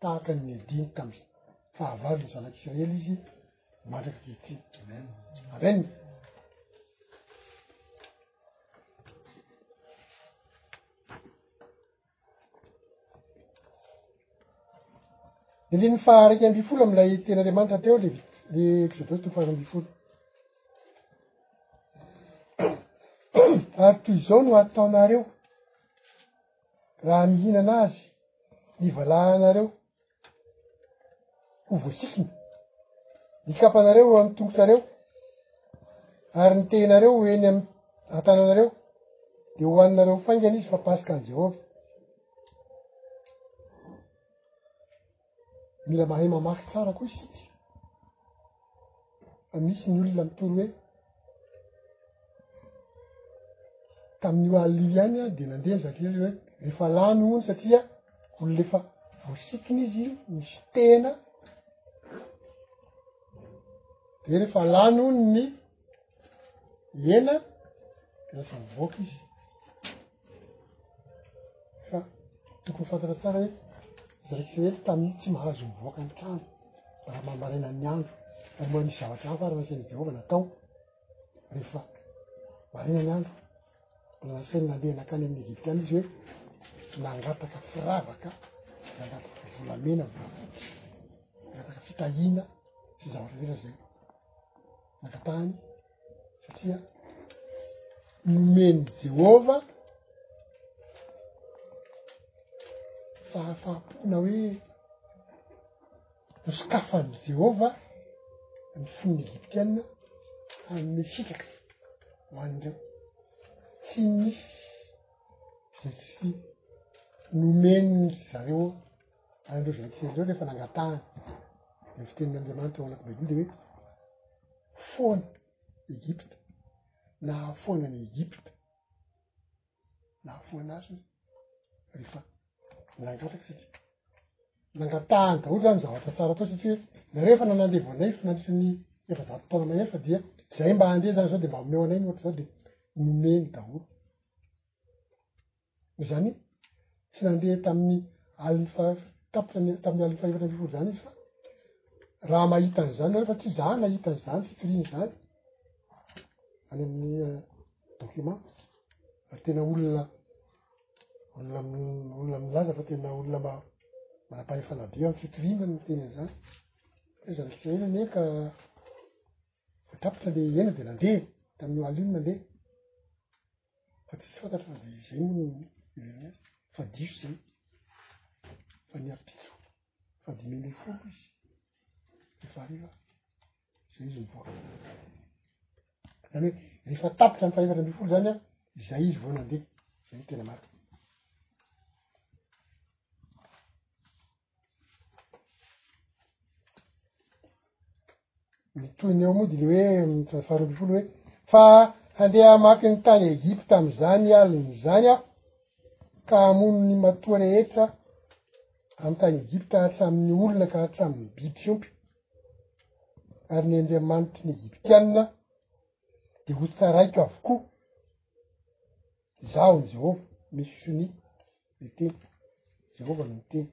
Tahaka ny nodiany tamin'ny fahavalo ny zanak'Israely izy mandraka ankehitriny. Amen. Andininy faha iraika ambin'ny folo amin'ilay teny Andriamanitra teo le le Exodosy toko faha ambin'ny folo. Ary toy izao no ataonareo. raha mihinana azy ny valahanareo ho voasisiny, ny kapanareo eo amin'ny tongotrareo, ary ny tehinareo ho eny amin'ny an-tananareo, de ho haninareo faingana izy fa Paska an'i Jehovah. Mila mahay mamaky tsara koa isika. Fa misy ny olona mitory hoe tamin'io alina io ihany aho dia nandeha ny zakilery hoe rehefa lany hono satria olona efa voasikina izy misy tena dia rehefa lany hono ny ela rehefa mivoaka izy fa tokony fantatra tsara hoe zay fery tamin tsy mahazo mivoaka ny trano raha mamarena ny andro fa moa misy zavatra hafa ary nasainy jehovah natao rehefa marina ny andro mbola nasainy nandeha nakany amin'ny egyptiana izy hoe nangataka firavaka nangataka volamena vola fotsy nangataka fitahiana sy zavatra rehetra zay mahatany satria nomen'i Jehovah fahafaham-po na hoe nosokafan'i Jehovah ny fon'ny Egyptiana hanome sitraka ho an'ireo, tsy nisy ze tsy nomen'izy zareo Ary ireo Ejipsiana ireo rehefa nangatahany ny fitenin'Andriamanitra ao anaty Baiboly dia hoe, Foana Egypta, nahafoana an'i Egypta, nahafoana azy izy rehefa nangataka satria nangatahany daholo zany zavatra tsara atao satria nareo efa nanandevo anay fa nandritra ny efajato taona mahery fa dia zay mba handeha zany zao de mba omeo anay ny ohatr'izao de nomeny daholo. Izany tsy nandeha tamin'ny alin'ny tapitra ny tamin'ny alin'ny fahefatra ambin'ny folo izany izy fa raha mahita an'izany nareo fa tsy izaho nahita an'izany fitiliana izany any amin'ny eh, document ary tena olona olona olona milaza fa tena olona ma manam-pahefana be amin'ny fitiliana ny teny an'izany fa izany fitiliana anie ka voatapitra le ena dia nandeha tamin'ny alina nandeha fa tsy fantatra fa dia izay moa no ivelany azy fa diso izay fa ny article fahadimy ambin'ny folo izy rehefa hariva izay izy mivoaka zany hoe rehefa tapitra ny fahefatra ambin'ny folo zany an izay izy vao nandeha izay no tena marina ny tohiny eo moa de le hoe faharoa amby folo hoe fa handeha hamaky ny tany egypta am'izany aliny zany aho ka hamono ny matoa rehetra amy tany egypta hatramin'ny olona ka hatramin'ny biby fiompy ary ny andriamanitry ny egyptianina de ho tsaraiko avokoa Izaho i Jehovah, misy sonia miteny. Jehovah no miteny.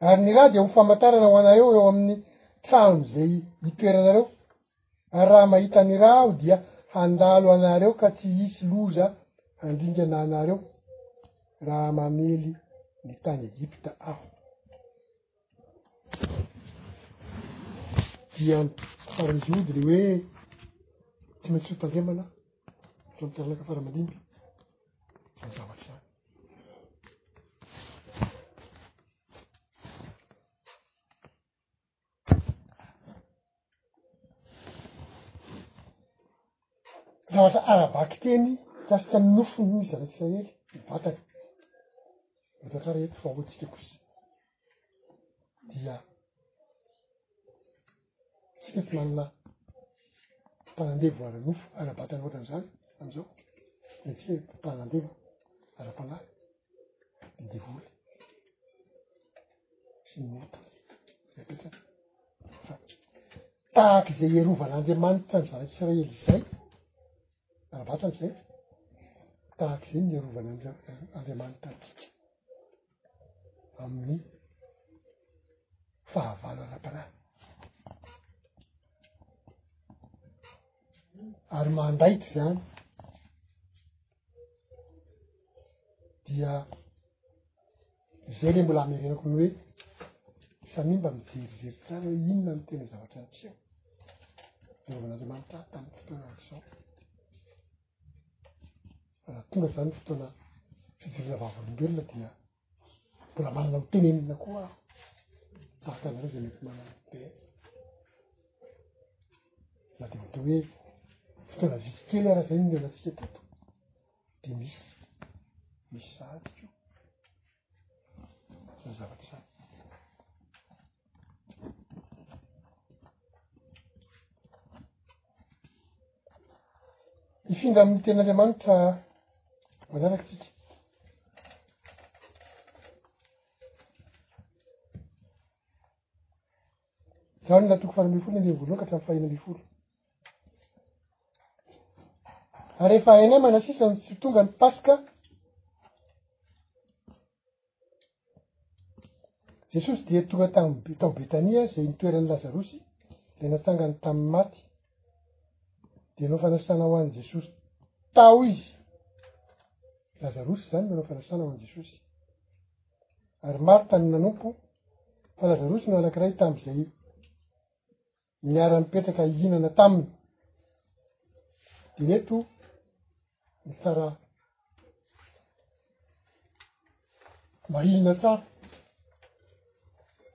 Ary ny ra dia ho famantarana ho anareo eo amin'ny trano izay itoeranareo. Ary raha mahita ny ra aho dia handalo anareo ka tsy hisy loza handringana anareo raha mamely ny tany Egypta aho. dia ary ny jody le hoe tsy maintsy ho tandremana atao ny taranaka fara madimby zany zavatra zany Zavatra ara-bakiteny mikasika ny nofony ny zanak'i Israely, ny vatany. Mipetraka ary eto fa ho antsika kosa dia tsy mety manana mpanandevo ara-nofo, ara-batana ohatran'izany amin'izao, dia tsy hoe mpanandevo ara-panahy. ny devoly sy ny ota apetrany fa tahaka izay hiarovan'andriamanitra ny zanak' israely izay ara-batany izay tahaka izay ny hiarovan'andriamanitra antsika amin'ny fahavalo ara-panahy ary mandaitra izany dia izay le mbola hamerenako ny hoe samia mba miverivery tsara hoe inona no tena zavatra niseho nanaovan'andriamanitra tamin'ny fotoana araka izao fa raha tonga zany ny fotoana fijoroana vavolombelona dia mbola manana ho tenenina koa aho tahaka anareo zay mety manana be na de mety hoe fotoana vitsy kely ara zay nionantsika teto de misy misy sahady ko zany zavatra zany Hifindra amin'ny ten'Andriamanitra manaraka tsika. Zany na toko fara amby folo andiny voalohan ka hatramin'ny fahina amby folo. Ary efa hainay manasisa ny tsy tonga ny paska Jesosy dia tonga tamin'ny tao Betania izay nitoeran'i Lazarosy dia natsangany tamin'ny maty. Dia nanao fanasana ho an'i Jesosy tao izy. Lazarosy izany nanao fanasana ho an'i Jesosy. Ary Marta no nanompo fa Lazarosy no anankiray tamin'izay niara-nipetraka hihinana taminy, dia eto ny tsara, marihina tsara,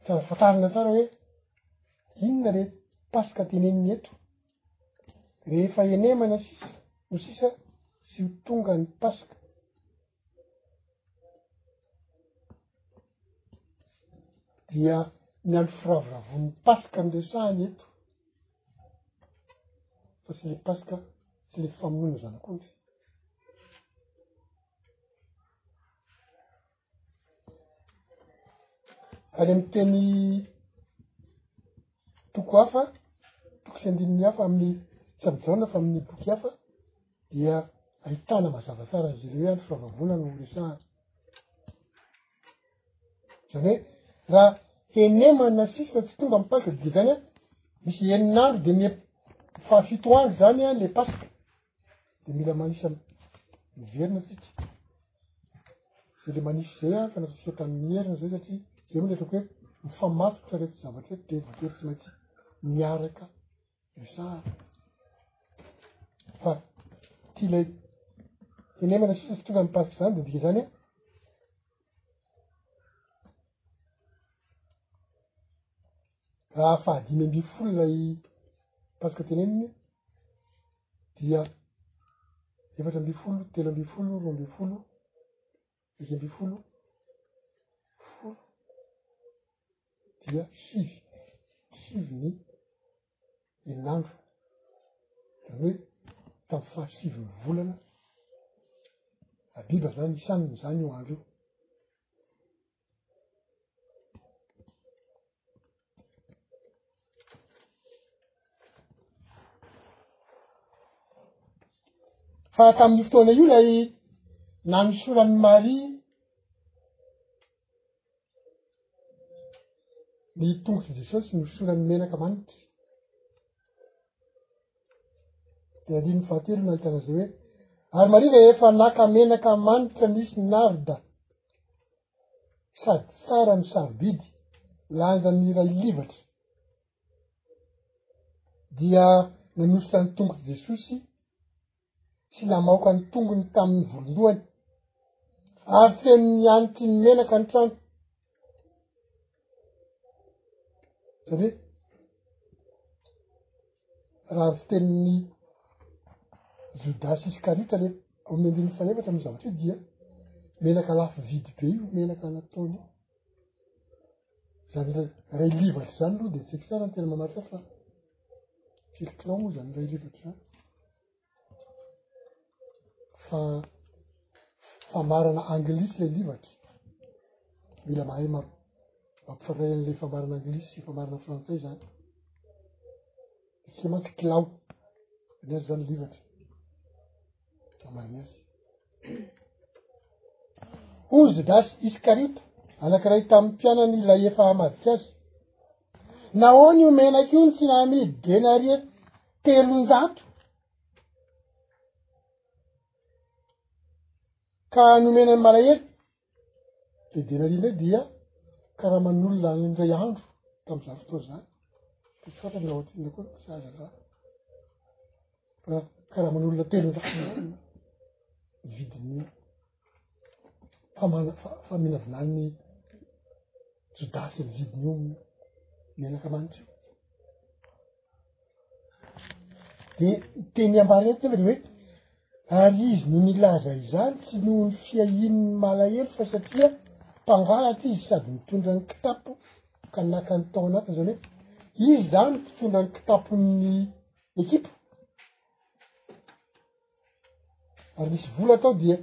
tsara fantarina tsara hoe inona le paska teneniny eto, rehefa enemana sisa no sisa tsy ho tonga ny paska dia ny andro firavoravoan'ny paska no resahana eto fa tsy le paska tsy le famonoana zanak'ondry any amy teny toko hafa toko sy andininy hafa amin'ny tsy amy jaona fa amin'ny boky hafa dia ahitana mazava tsara azy ireo ihany fivavavoana no horesahana zany hoe raha tenemana sisa tsy tonga amy paska de zany a misy enin'andro de ny fahafito andro zany a le paska de mila manisa miverina tsika za le manisy zay a fa nasatsika tamin'ny herina zay satria zay moa le ataoko hoe mifamatotra retsy zavatra retsy de voatery tsy maintsy miaraka Resahana. Fa ty ilay tenenana sisa sy tonga mipasika izany dia midika izany hoe raha fahadimy amby folo ilay pasika teneniny dia efatra amby folo, telo amby folo, roa amby folo, Iraika ambin'ny folo, folo, dia sivy, sivy ny enina andro, zany hoe tamin'ny fahasivin'ny volana abiba zany isaniny zany io andro io. Fa tamin'io fotoana io ilay nanosoran'i Maria ny tongotr'i Jesosy nosoran'ny menaka manitra. De andininy fahatelo no ahitana izay hoe ary Maria rehefa naka menaka manitra nisy narda sady tsara no sarobidy, lanjan'ny iray livatra, dia nanosotra ny tongotr'i Jesosy sy namaoka ny tongony tamin'ny volondohany, ary feno nianitry ny menaka ny trano. zany hoe raha ny fitenin'ny jodasy iskariote le ao amy andininy fahefatra amy zavatra io dia menaka lafo vidy be io menaka nataony io zany le ray livatry zany aloha de tsy haiko tsara ny tena mamaritra fa firy kilao moa zany ray livatry zany fa fambarana anglisy le livatry mila mahay ma mampifandray an'le fambarana anglisy sy fambarana frantsay zany tsy mantsy kilao any azy zany livatry famariny azy ozy dasy iskarita anakiray tamin'ny mpianany ilay efa hamadika azy Nahoana io menaka io no tsy nahy amidy denaria telonjato? Ka nomena ny malahelo, de denaria ndray dia karaman'olona any indray andro tamin'izany fotoana izany, de tsy fantatra raha ohatrinona koa tsy azo andrana, fa karaman'olona telonjato marina ny vidin'io. faminavinan'ny jodasy ny vidiny io menaka manitra io de teny ambarety eo de hoe ary izy no nilaza izany tsy noho ny fiahian'ny malahelo fa satria mpangalatra izy sady mitondra ny kitapo ka naka ny tao anatiny zany hoe izy zany mpitondra ny kitapon'ny ekipa ary nisy vola tao dia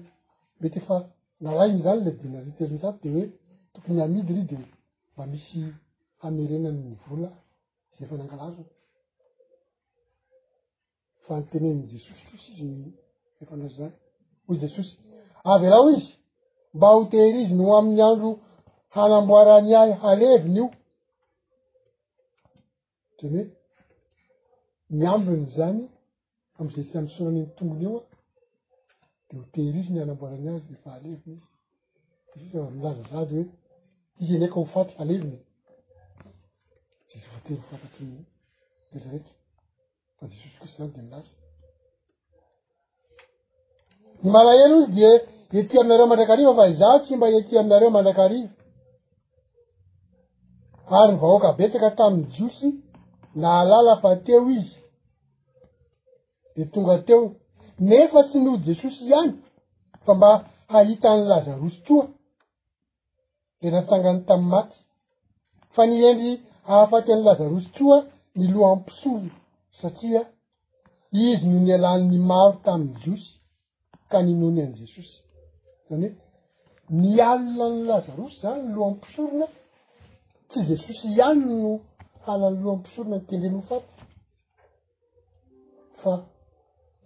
mety efa nalainy izany le denaria telonjato de hoe tokony hamidy ry de mba misy hamerenany ny vola zay efa nangalariny fa nyteneniny jesosy kosa izy ny efa anazy zany hoy jesosy avelao izy mba ho tehiriziny ho amin'ny andro hanamboarany ahy haleviny io Dia hoe, ny ambiny izany, amin'izay tsy androsoana ny ny tongony eo an, dia ho tehiriziny hanamboarany azy rehefa halevina izy. Jesosy efa milaza sahady hoe, izy anie ka ho faty fa levona e! Jesosy voatery ho fantatry ny rehetra rehetra. fa jesosy kristy zany de milaza ny malahelo izy dia ety aminareo mandrakariva fa izaho tsy mba ety aminareo mandrakariva ary ny vahoaka betsaka tamin'ny jiosy nahalala fa teo izy de tonga teo nefa tsy noho jesosy ihany fa mba hahita ny lazarosy koa dia natsangany tamin'ny maty, fa ny hendry hahafaty an'i Lazarosy koa ny lohan'ny mpisolo, satria izy no nialan'ny maro tamin'ny Jiosy ka ninoany an'i Jesosy. Zany hoe, nialina an'i Lazarosy zany ny lohan'ny mpisorona, tsy Jesosy ihany no halan'ny lohan'ny mpisorona ny kendreny ho faty. fa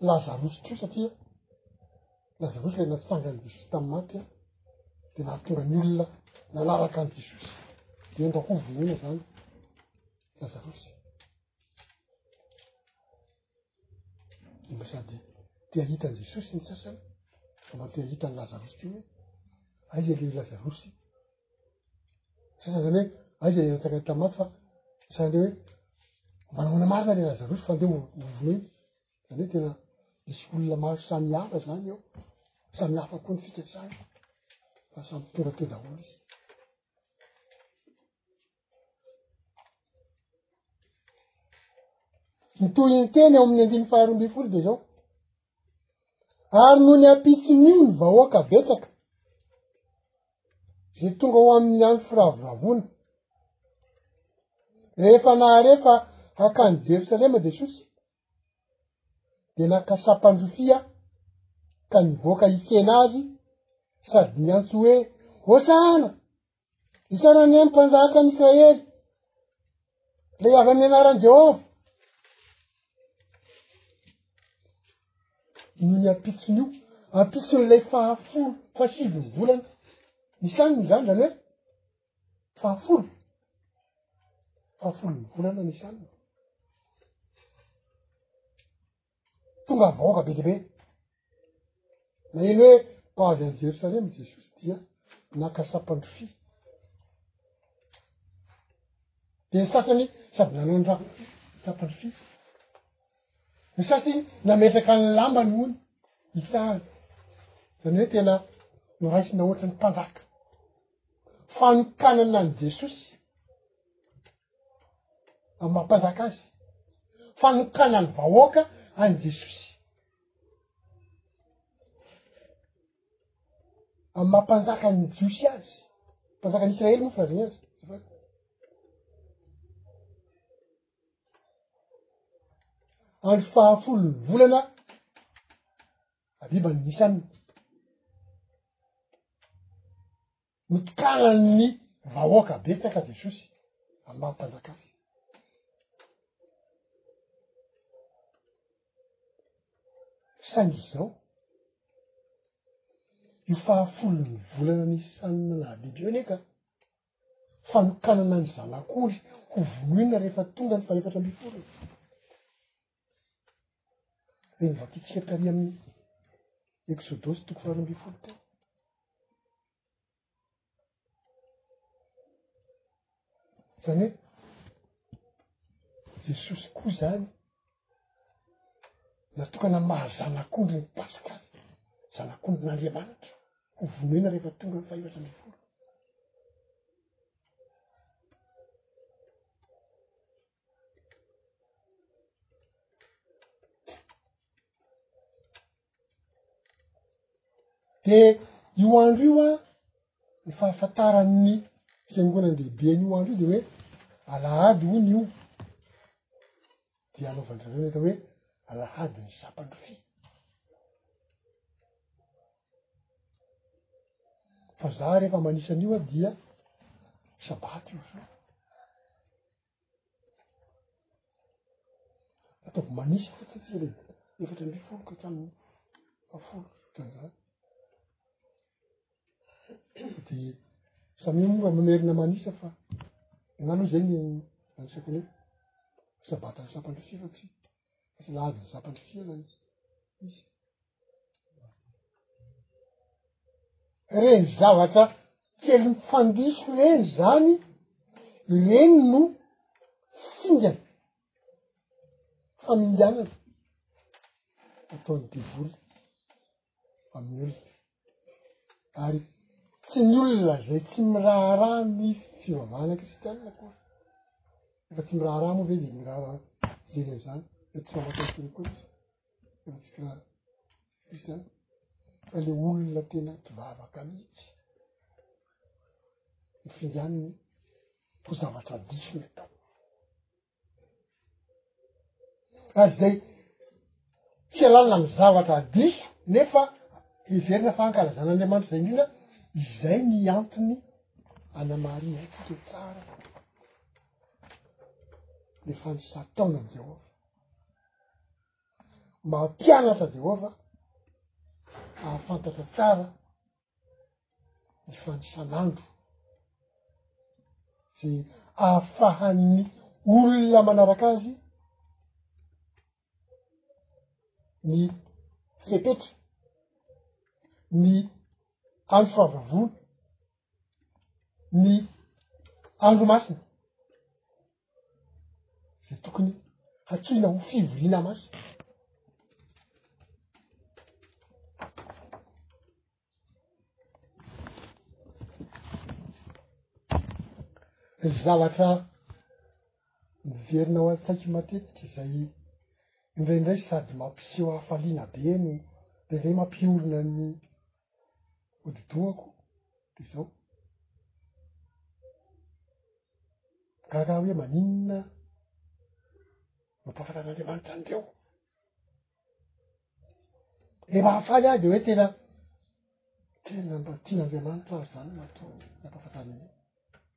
Lazarosy koa satria Lazarosy ilay natsangan'i Jesosy tamin'ny maty an, dia nahatonga ny olona nanaraka an'i Jesosy, dia ento akoho vonoina izany Lazarosy. Mba sady te hahita an'i Jesosy ny sasany, fa mba te hahita an'i Lazarosy koa hoe aiza ilay Lazarosy. Sasany zany hoe aiza le latsaka ny tamaty fa sasany ndray hoe manahoana marina le lazarosy fa ndeo ho vonoy zany hoe tena misy olona maro samy hafa zany eo samy hafa koa ny fikasany fa samy tonga teo daholo izy Ny tohinteny ao amin'ny andiny faharoa ambin'ny folo dia zao. Ary noho ny ampitsin'io ny vahoaka betsaka, ze tonga ho amin'ny andro firavoravoana. Rehefa nahare fa hakany Jerosalema Jesosy, dia naka sampandrofia ka nivoaka hikena azy sady niantso hoe, Hosana! Isaorane ny mpanjaka ny Israely, le avy amin'ny anaran'i Jehovah. Noho ny ampitsony io, ampitson'ilay fahafolo, fahasiviny volana, misy aminy izany zany hoe fahafolo, fahafolony volana misy aminy. tonga vahoaka be dia be na eny hoe ho avy any jerosalema i jesosy dia naka sapandrofi de ny sasany sady nanao ny ra sapandrofi ny sasiny nametraka ny lamba ny ony hitsahany zany hoe tena noraisina ohatry ny mpanjaka fanokanana any jesosy amin'ny mampanjaka azy fanokana ny vahoaka any jesosy ami'ny mampanjaka ny jiosy azy mpanjaka ny israely moa firaza ny azy andro fahafolony volana abiba ny nisany Notikaran'ny vahoaka betsaka Jesosy amin'ny maha Mpanjaka Azy. Saingy izao, io fahafolon'ny volana Nisana nahabidy io anefa, fanokanana ny Zanak'ondry hovonoina rehefa tonga ny fahefatra ambin'ny folo. Reny vakitsika tary amin'ny Exodosy toko faharoa ambin'ny folo teo. Zany hoe Jesosy koa zany natokana maha zanak'ondry ny Paska azy, zanak'ondrin'Andriamanitra ho vonoina rehefa tonga ny fahefatra ambin'ny folo. De io andro io an, ny fahafantaran'ny fiangonan-dehibe an'io andro io de hoe alahady hono io, de anaovan-dry zareo ny atao hoe alahadin'ny sampam-pia, fa za rehefa manisa an'io an dia sabata io. ataovy manisa fa tsy tsele efatra amby folo ka hatramin'ny fahafolo otran'izany de samia moa raha mamerina manisa fa enah aloha zay ny anisako ny hoe sabata ny sampandrosia fa tsy Tsy laza ny zava-nitrehana izy. Izy. Ireny zavatra kely mifandiso ireny izany, ireny no fingana, faminganana, ataon'ny devoly. mpamory. Ary tsy ny olona zay tsy miraharaha ny fivavahana kristianina akory. Efa tsy miraharaha moa ve le miraharaha zely an'izany, le tsy manao toriteny koa izy, fa ny tsy kira- kristiana, fa le olona tena mpivavaka mihitsy, ny finganiny ho zavatra diso le tao. ary zay tsy alalina amy zavatra diso nefa heverina fa ankalazan'Andriamanitra zay indrindra, izay ny antony anamarihantsika tsara ny fanisam-potoana an'i Jehovah, mampianatra Jehovah hahafantatra tsara. ny fanisan'andro, tsy ahafahan'ny olona manaraka azy ny fepetra, ny andro fahavavoana, ny andro masina. Zay tokony hakina ho fivoriana masy. Ny zavatra miverina ao an-tsaiko matetika izay indraindray sady mampiseho hafaliana be no indraindray mampiorina ny hodidohako de zao raharaha hoe maninona no ampahafantaran'andriamanitra an'ireo le mahafaly ahy de hoe tena tena mba tian'andriamanitra azy zany matoa ny ampahafantariny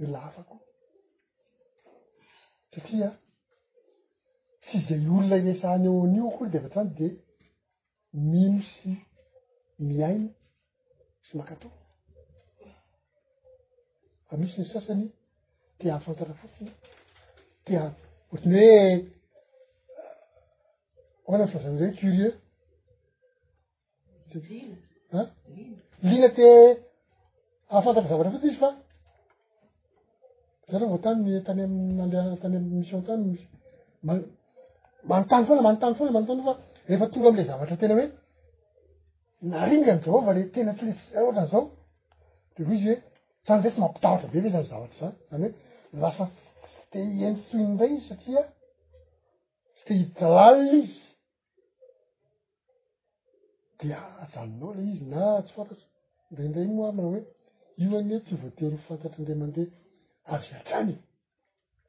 olona hafa koa satria tsy zay olona iresahany eo anio akory de avy hatrany de mino sy miaino sy mankatò fa misy ny sasany te hahafantatra fotsiny te ha ohatrany hoe ahoana ny filazana hoe curieux a lina te ahafantatra zavatra fotsiny izy fa za aloha vao tany ny tany aminy nandehanana tany aminy mission tany misy ma- manontany foana manontany foana manontany fa rehefa tonga am'le zavatra tena hoe naringa any jehovah le tena tsy litsy zay ohatra an'izao de hoy izy hoe zany ve tsy mampitahotra be ve zany zavatra zany zany hoe lasa tsy te hihaino foiny indray izy satria tsy te hiditra lalina izy de ajanonao le izy na tsy fantatry ndraindray moa ary na hoe io anie tsy voatery ho fantatry ndray mandeha avy hatrany e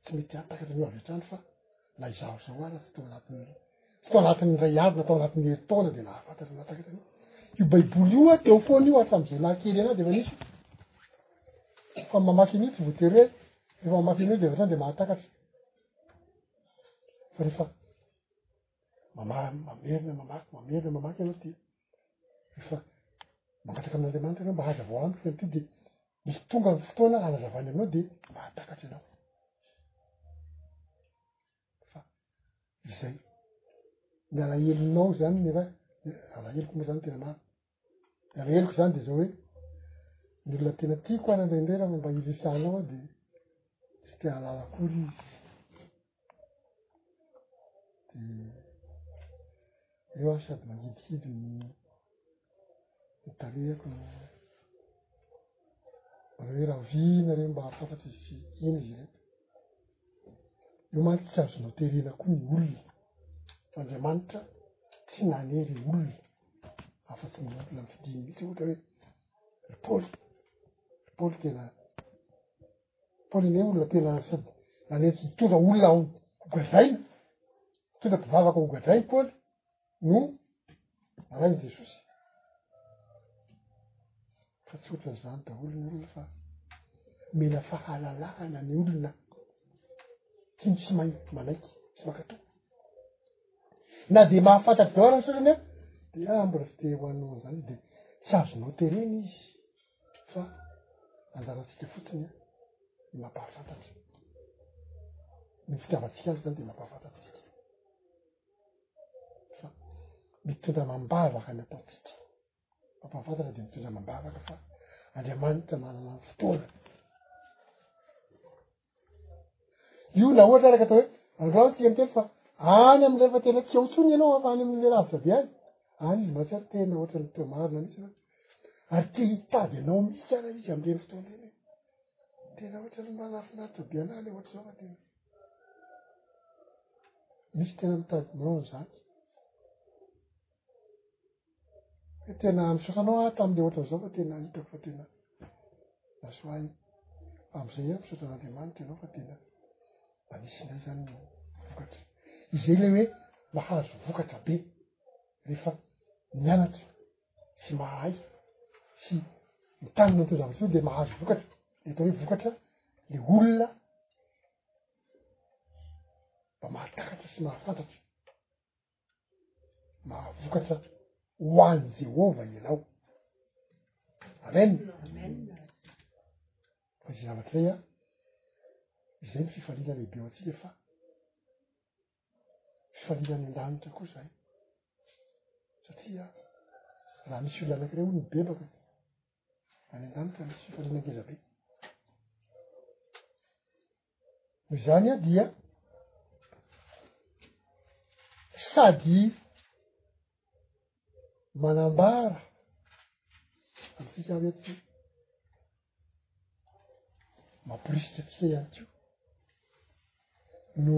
tsy mety hahatakatra an'io avy hatrany fa na izaho zao ara tsy tao anatin'ny tsy tao anatin'ny indray alina tao anatin'ny herintaona de nahafantatra nahatakatra an'io io baiboly io a teo foana io hatram'izay naha kely anahy de efa nisy io fa mamaky an'io tsy voatery hoe rehefa mamaky an'io de avy hatrany de mahatakatra fa rehefa mamaha mamerina mamaky mamerina mamaky ianao ty efa mangataka amin'andriamanitra ianao mba hazavao amiko fa ty de misy tonga ny fotoana hanazavany aminao de mahatakatra ianao fa izay ny alahelonao zany ny raha alaheloko moa zany tena maro ary heloka izany dia izao hoe ny olona tena tiako an indrendrey raha mba hiresahanao aho dia tsy te halala akory izy dia eo aho sady mangidikidy ny ny tarehako ny manao hoe raha vina reny mba hahafantatra izy sy iny izy ireto eo mantsy tsy azonao terena koa ny olona fa andriamanitra tsy nanery olona afa-tsy ny olona fidiny mihitsy ohatra hoe ry paoly ry paoly tena paoly anie olona tena sady nanenjy hitondra olona ao hogadraina hitondra mpivavaka hogadrainy paoly no arainy jesosy Fa tsy ohatran'izany daholo ny olona fa omena fahalalahana ny olona tsy ny tsy mahay manaiky tsy mankatò. Na dia mahafantatra izao ary ny sasany an, dia ah, mbola tsy te ho an'ny an'izany izy dia tsy azonao terena izy fa anjarantsika fotsiny an, ny mampahafantatra. Ny fitiavantsika azy izany dia mampahafantatra antsika fa mitondra amam-bavaka ny ataontsika. ampahafantatra de mitondra amam-bavaka fa andriamanitra manana ny fotoana io na ohatra araka atao hoe androany tsy emitelo fa any am'lay efa tena tsy ao tsony ianao afa any am'le lavitra be any any izy mahatsiaro tena ohatra ny teo marina mihitsy fa ary te hitady anao mihitsy ara izy am'reny fotoana reny tena ohatra ny manafinaritra be anah le ohatra zao fa tena misy tena mitady manao an'zany Hoe tena misaotra anao aho tamin'ilay ohatran'izao fa tena hitako fa tena nahasoa ahy. Amin'izay aho misaotra an'Andriamanitra ianao fa tena mba nisy indray izany ny vokatra. Izay ilay hoe mahazo vokatra be rehefa mianatra sy mahay sy mitanina an'ity zavatra ity dia mahazo vokatra. Ilay atao hoe vokatra ilay olona mba mahatakatra sy mahafantatra. mahavokatra ho an'i Jehovah ianao. Amen. Fa izay zavatra izay an, izay ny fifaliana lehibe ao antsika fa fifaliana any an-danitra koa izay. Satria raha misy olona anankiray hono mibebaka any an-danitra misy fifaliana ngezabe. Noho izany aho dia sady manambara antsika avy aty mampirisika atsika ihany ko no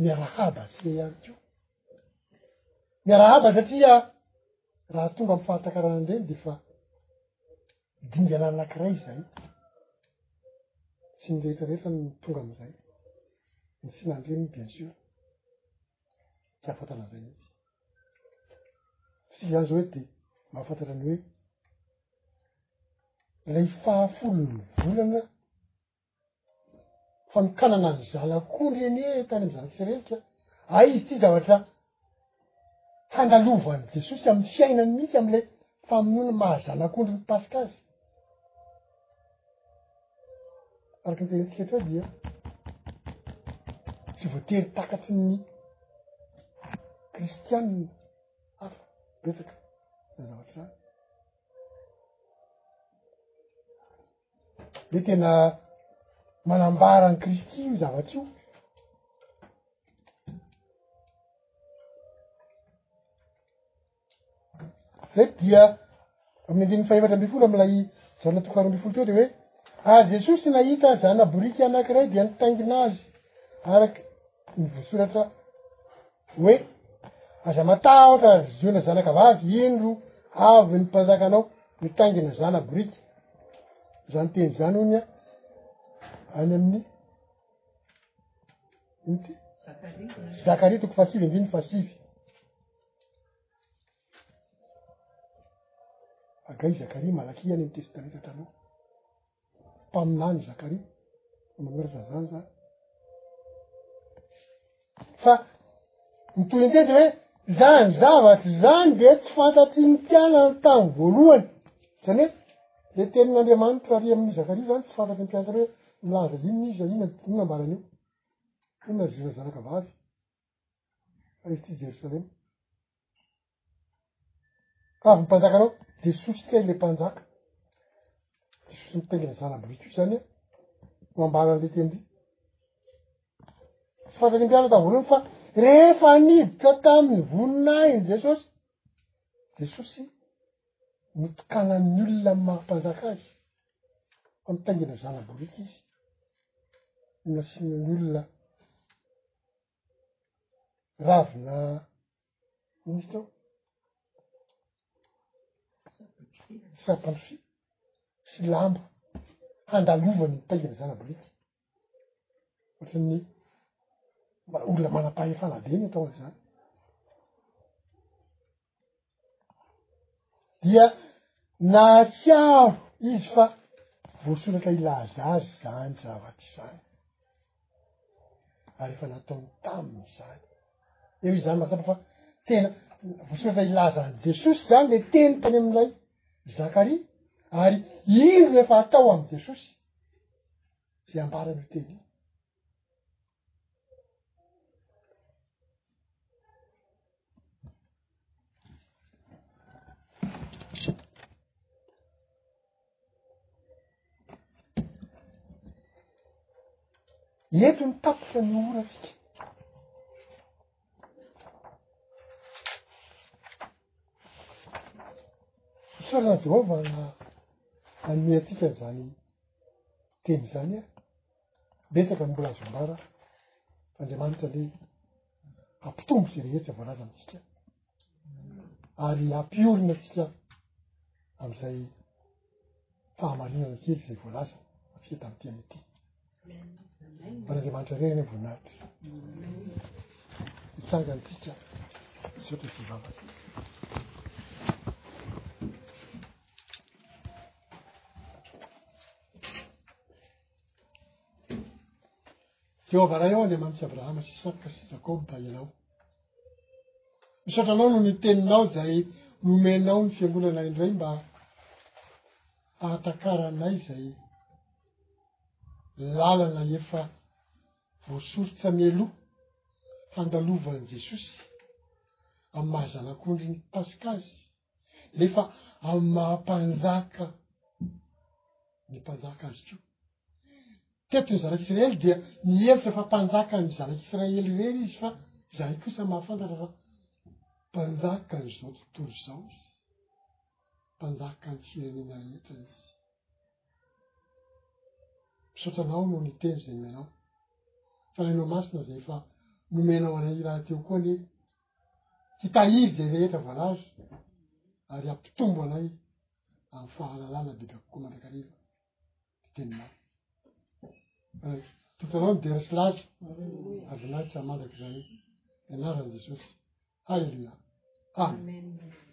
miarahaba atsika ihany ko miarahaba satria raha tonga am'y fahatakaranandreny de fa Dingana anankiray izay, tsy ny rehetra rehetra no tonga amin'izay, ny tsy nandre moa bien sûr, tsy hahafantatra an'izay mihitsy. Isika izany izao eto dia mahafantatra ny hoe, ilay fahafolon'ny volana. fanokanana ny zanako koa ndry anie tany am'izany firehitra ay izy ty zavatra handalovan'i jesosy am'y fiainany mihitsy am'le famonona maha zanak'ondry ny paska azy araky ny tenintsika eto dia tsy voatery takatry ny kristianina hafa betsaka zany zavatra zany hoe tena manambara an'i Kristy io zavatsy io, zay dia amin'ny andininy fahefatra ambin'ny folo amin'ilay zana toko faharoa ambin'ny folo teo de hoe ary Jesosy nahita zana-boriky anankiray dia nitaingina azy arak-. Ny voasoratra hoe, Aza matahotra ry Ziona zanakavavy, indro, avy ny mpanjakanao, mitaingina zana-boriky. Izany teny izany hono an, any amin'ny ino ty? Zakaria toko fahasivy andininy fahasivy. Agay Zakaria, Malakia any amin'ny Testamenta Taloha. mpaminany Zakaria no manoratra an'izany zany. Fa ny tohinteny hoe izany zavatra izany dia tsy fantatry ny mpianany tamin'ny voalohany, izany hoe le tenin'Andriamanitra ary amin'i Zakaria io zany tsy fantatry ny mpianany hoe milaza inona izy, inona inona ambarany io, inona izy raha zanakavavy. Ary ity Jerosalema. Avy ny mpanjaka anao, Jesosy kay le mpanjaka. Jesosy mitaingina zana-bohiko io zany an, no ambara an'le tendry. Tsy fantatry ny mpianatra voalohany fa rehefa niditra tamin'ny voninahiny Jesosy, Jesosy notokanan'ny olona amin'ny maha mpanjaka azy, fa mitaingina zana-bohiko izy, no nasian'ny olona. ravina ino izy teo sapanofi sy lamba handalovany ny taigny ny zanabolika ohatran'ny mba olona manam-pahefana be ny atao an'izany dia nahatsiaro izy fa voasoratra hilaza azy zany zavatra izany, ary efa nataony taminy zany. Eo izy zany mazava fa tena voasoratra hilaza an'i Jesosy zany le teny teny amin'ilay Zakaria, ary ino no efa atao amin'i Jesosy? Zay ambaran'io teny io. Eto ny tapitra ny ora tsika. Sorana Jehovah na hanome antsika izany teny izany aho. Betsaka ny mbola azo ambara fa Andriamanitra anie hampitombo izay rehetra voalaza amintsika ary hampiorina antsika amin'izay fahamarinana kely izay voalaza atsika tamin'ity any ity fa n'andriamanitra reny ny voninahitra hitsanga antsika misaotra sy vavaka Jehovah Ray ô, Andriamanitsy Abrahama sy Isaka sy Jakoba ianao. Misaotra anao noho ny teninao izay nomenao ny fiangonana indray mba ahatakaranay izay lalana efa voasoritsa mialoha handalovan'i Jesosy amin'ny maha zanak'ondriny Paska azy. nefa amin'ny maha mpanjaka ny mpanjaka azy ko teto ny zanak' israely dia mihevitra fa mpanjaka ny zanak' israely irery izy fa zay kosa mahafantatra fa mpanjaka an'izao tontolo izao izy mpanjaka ny firenena rehetra izy misaotra anao no ny teny zay nomenao fa rainao masina zay fa nomenao anay rahateo koa anie Tsy tahiry izay rehetra voalaza ary hampitombo anay amin'ny fahalalana bebe kokoa mandrakariva ny teny marina. Eh, Tomponao midera sy laza ary voninahitra mandrakizay. Ny anaran'i Jesosy. Haleloia. Amen.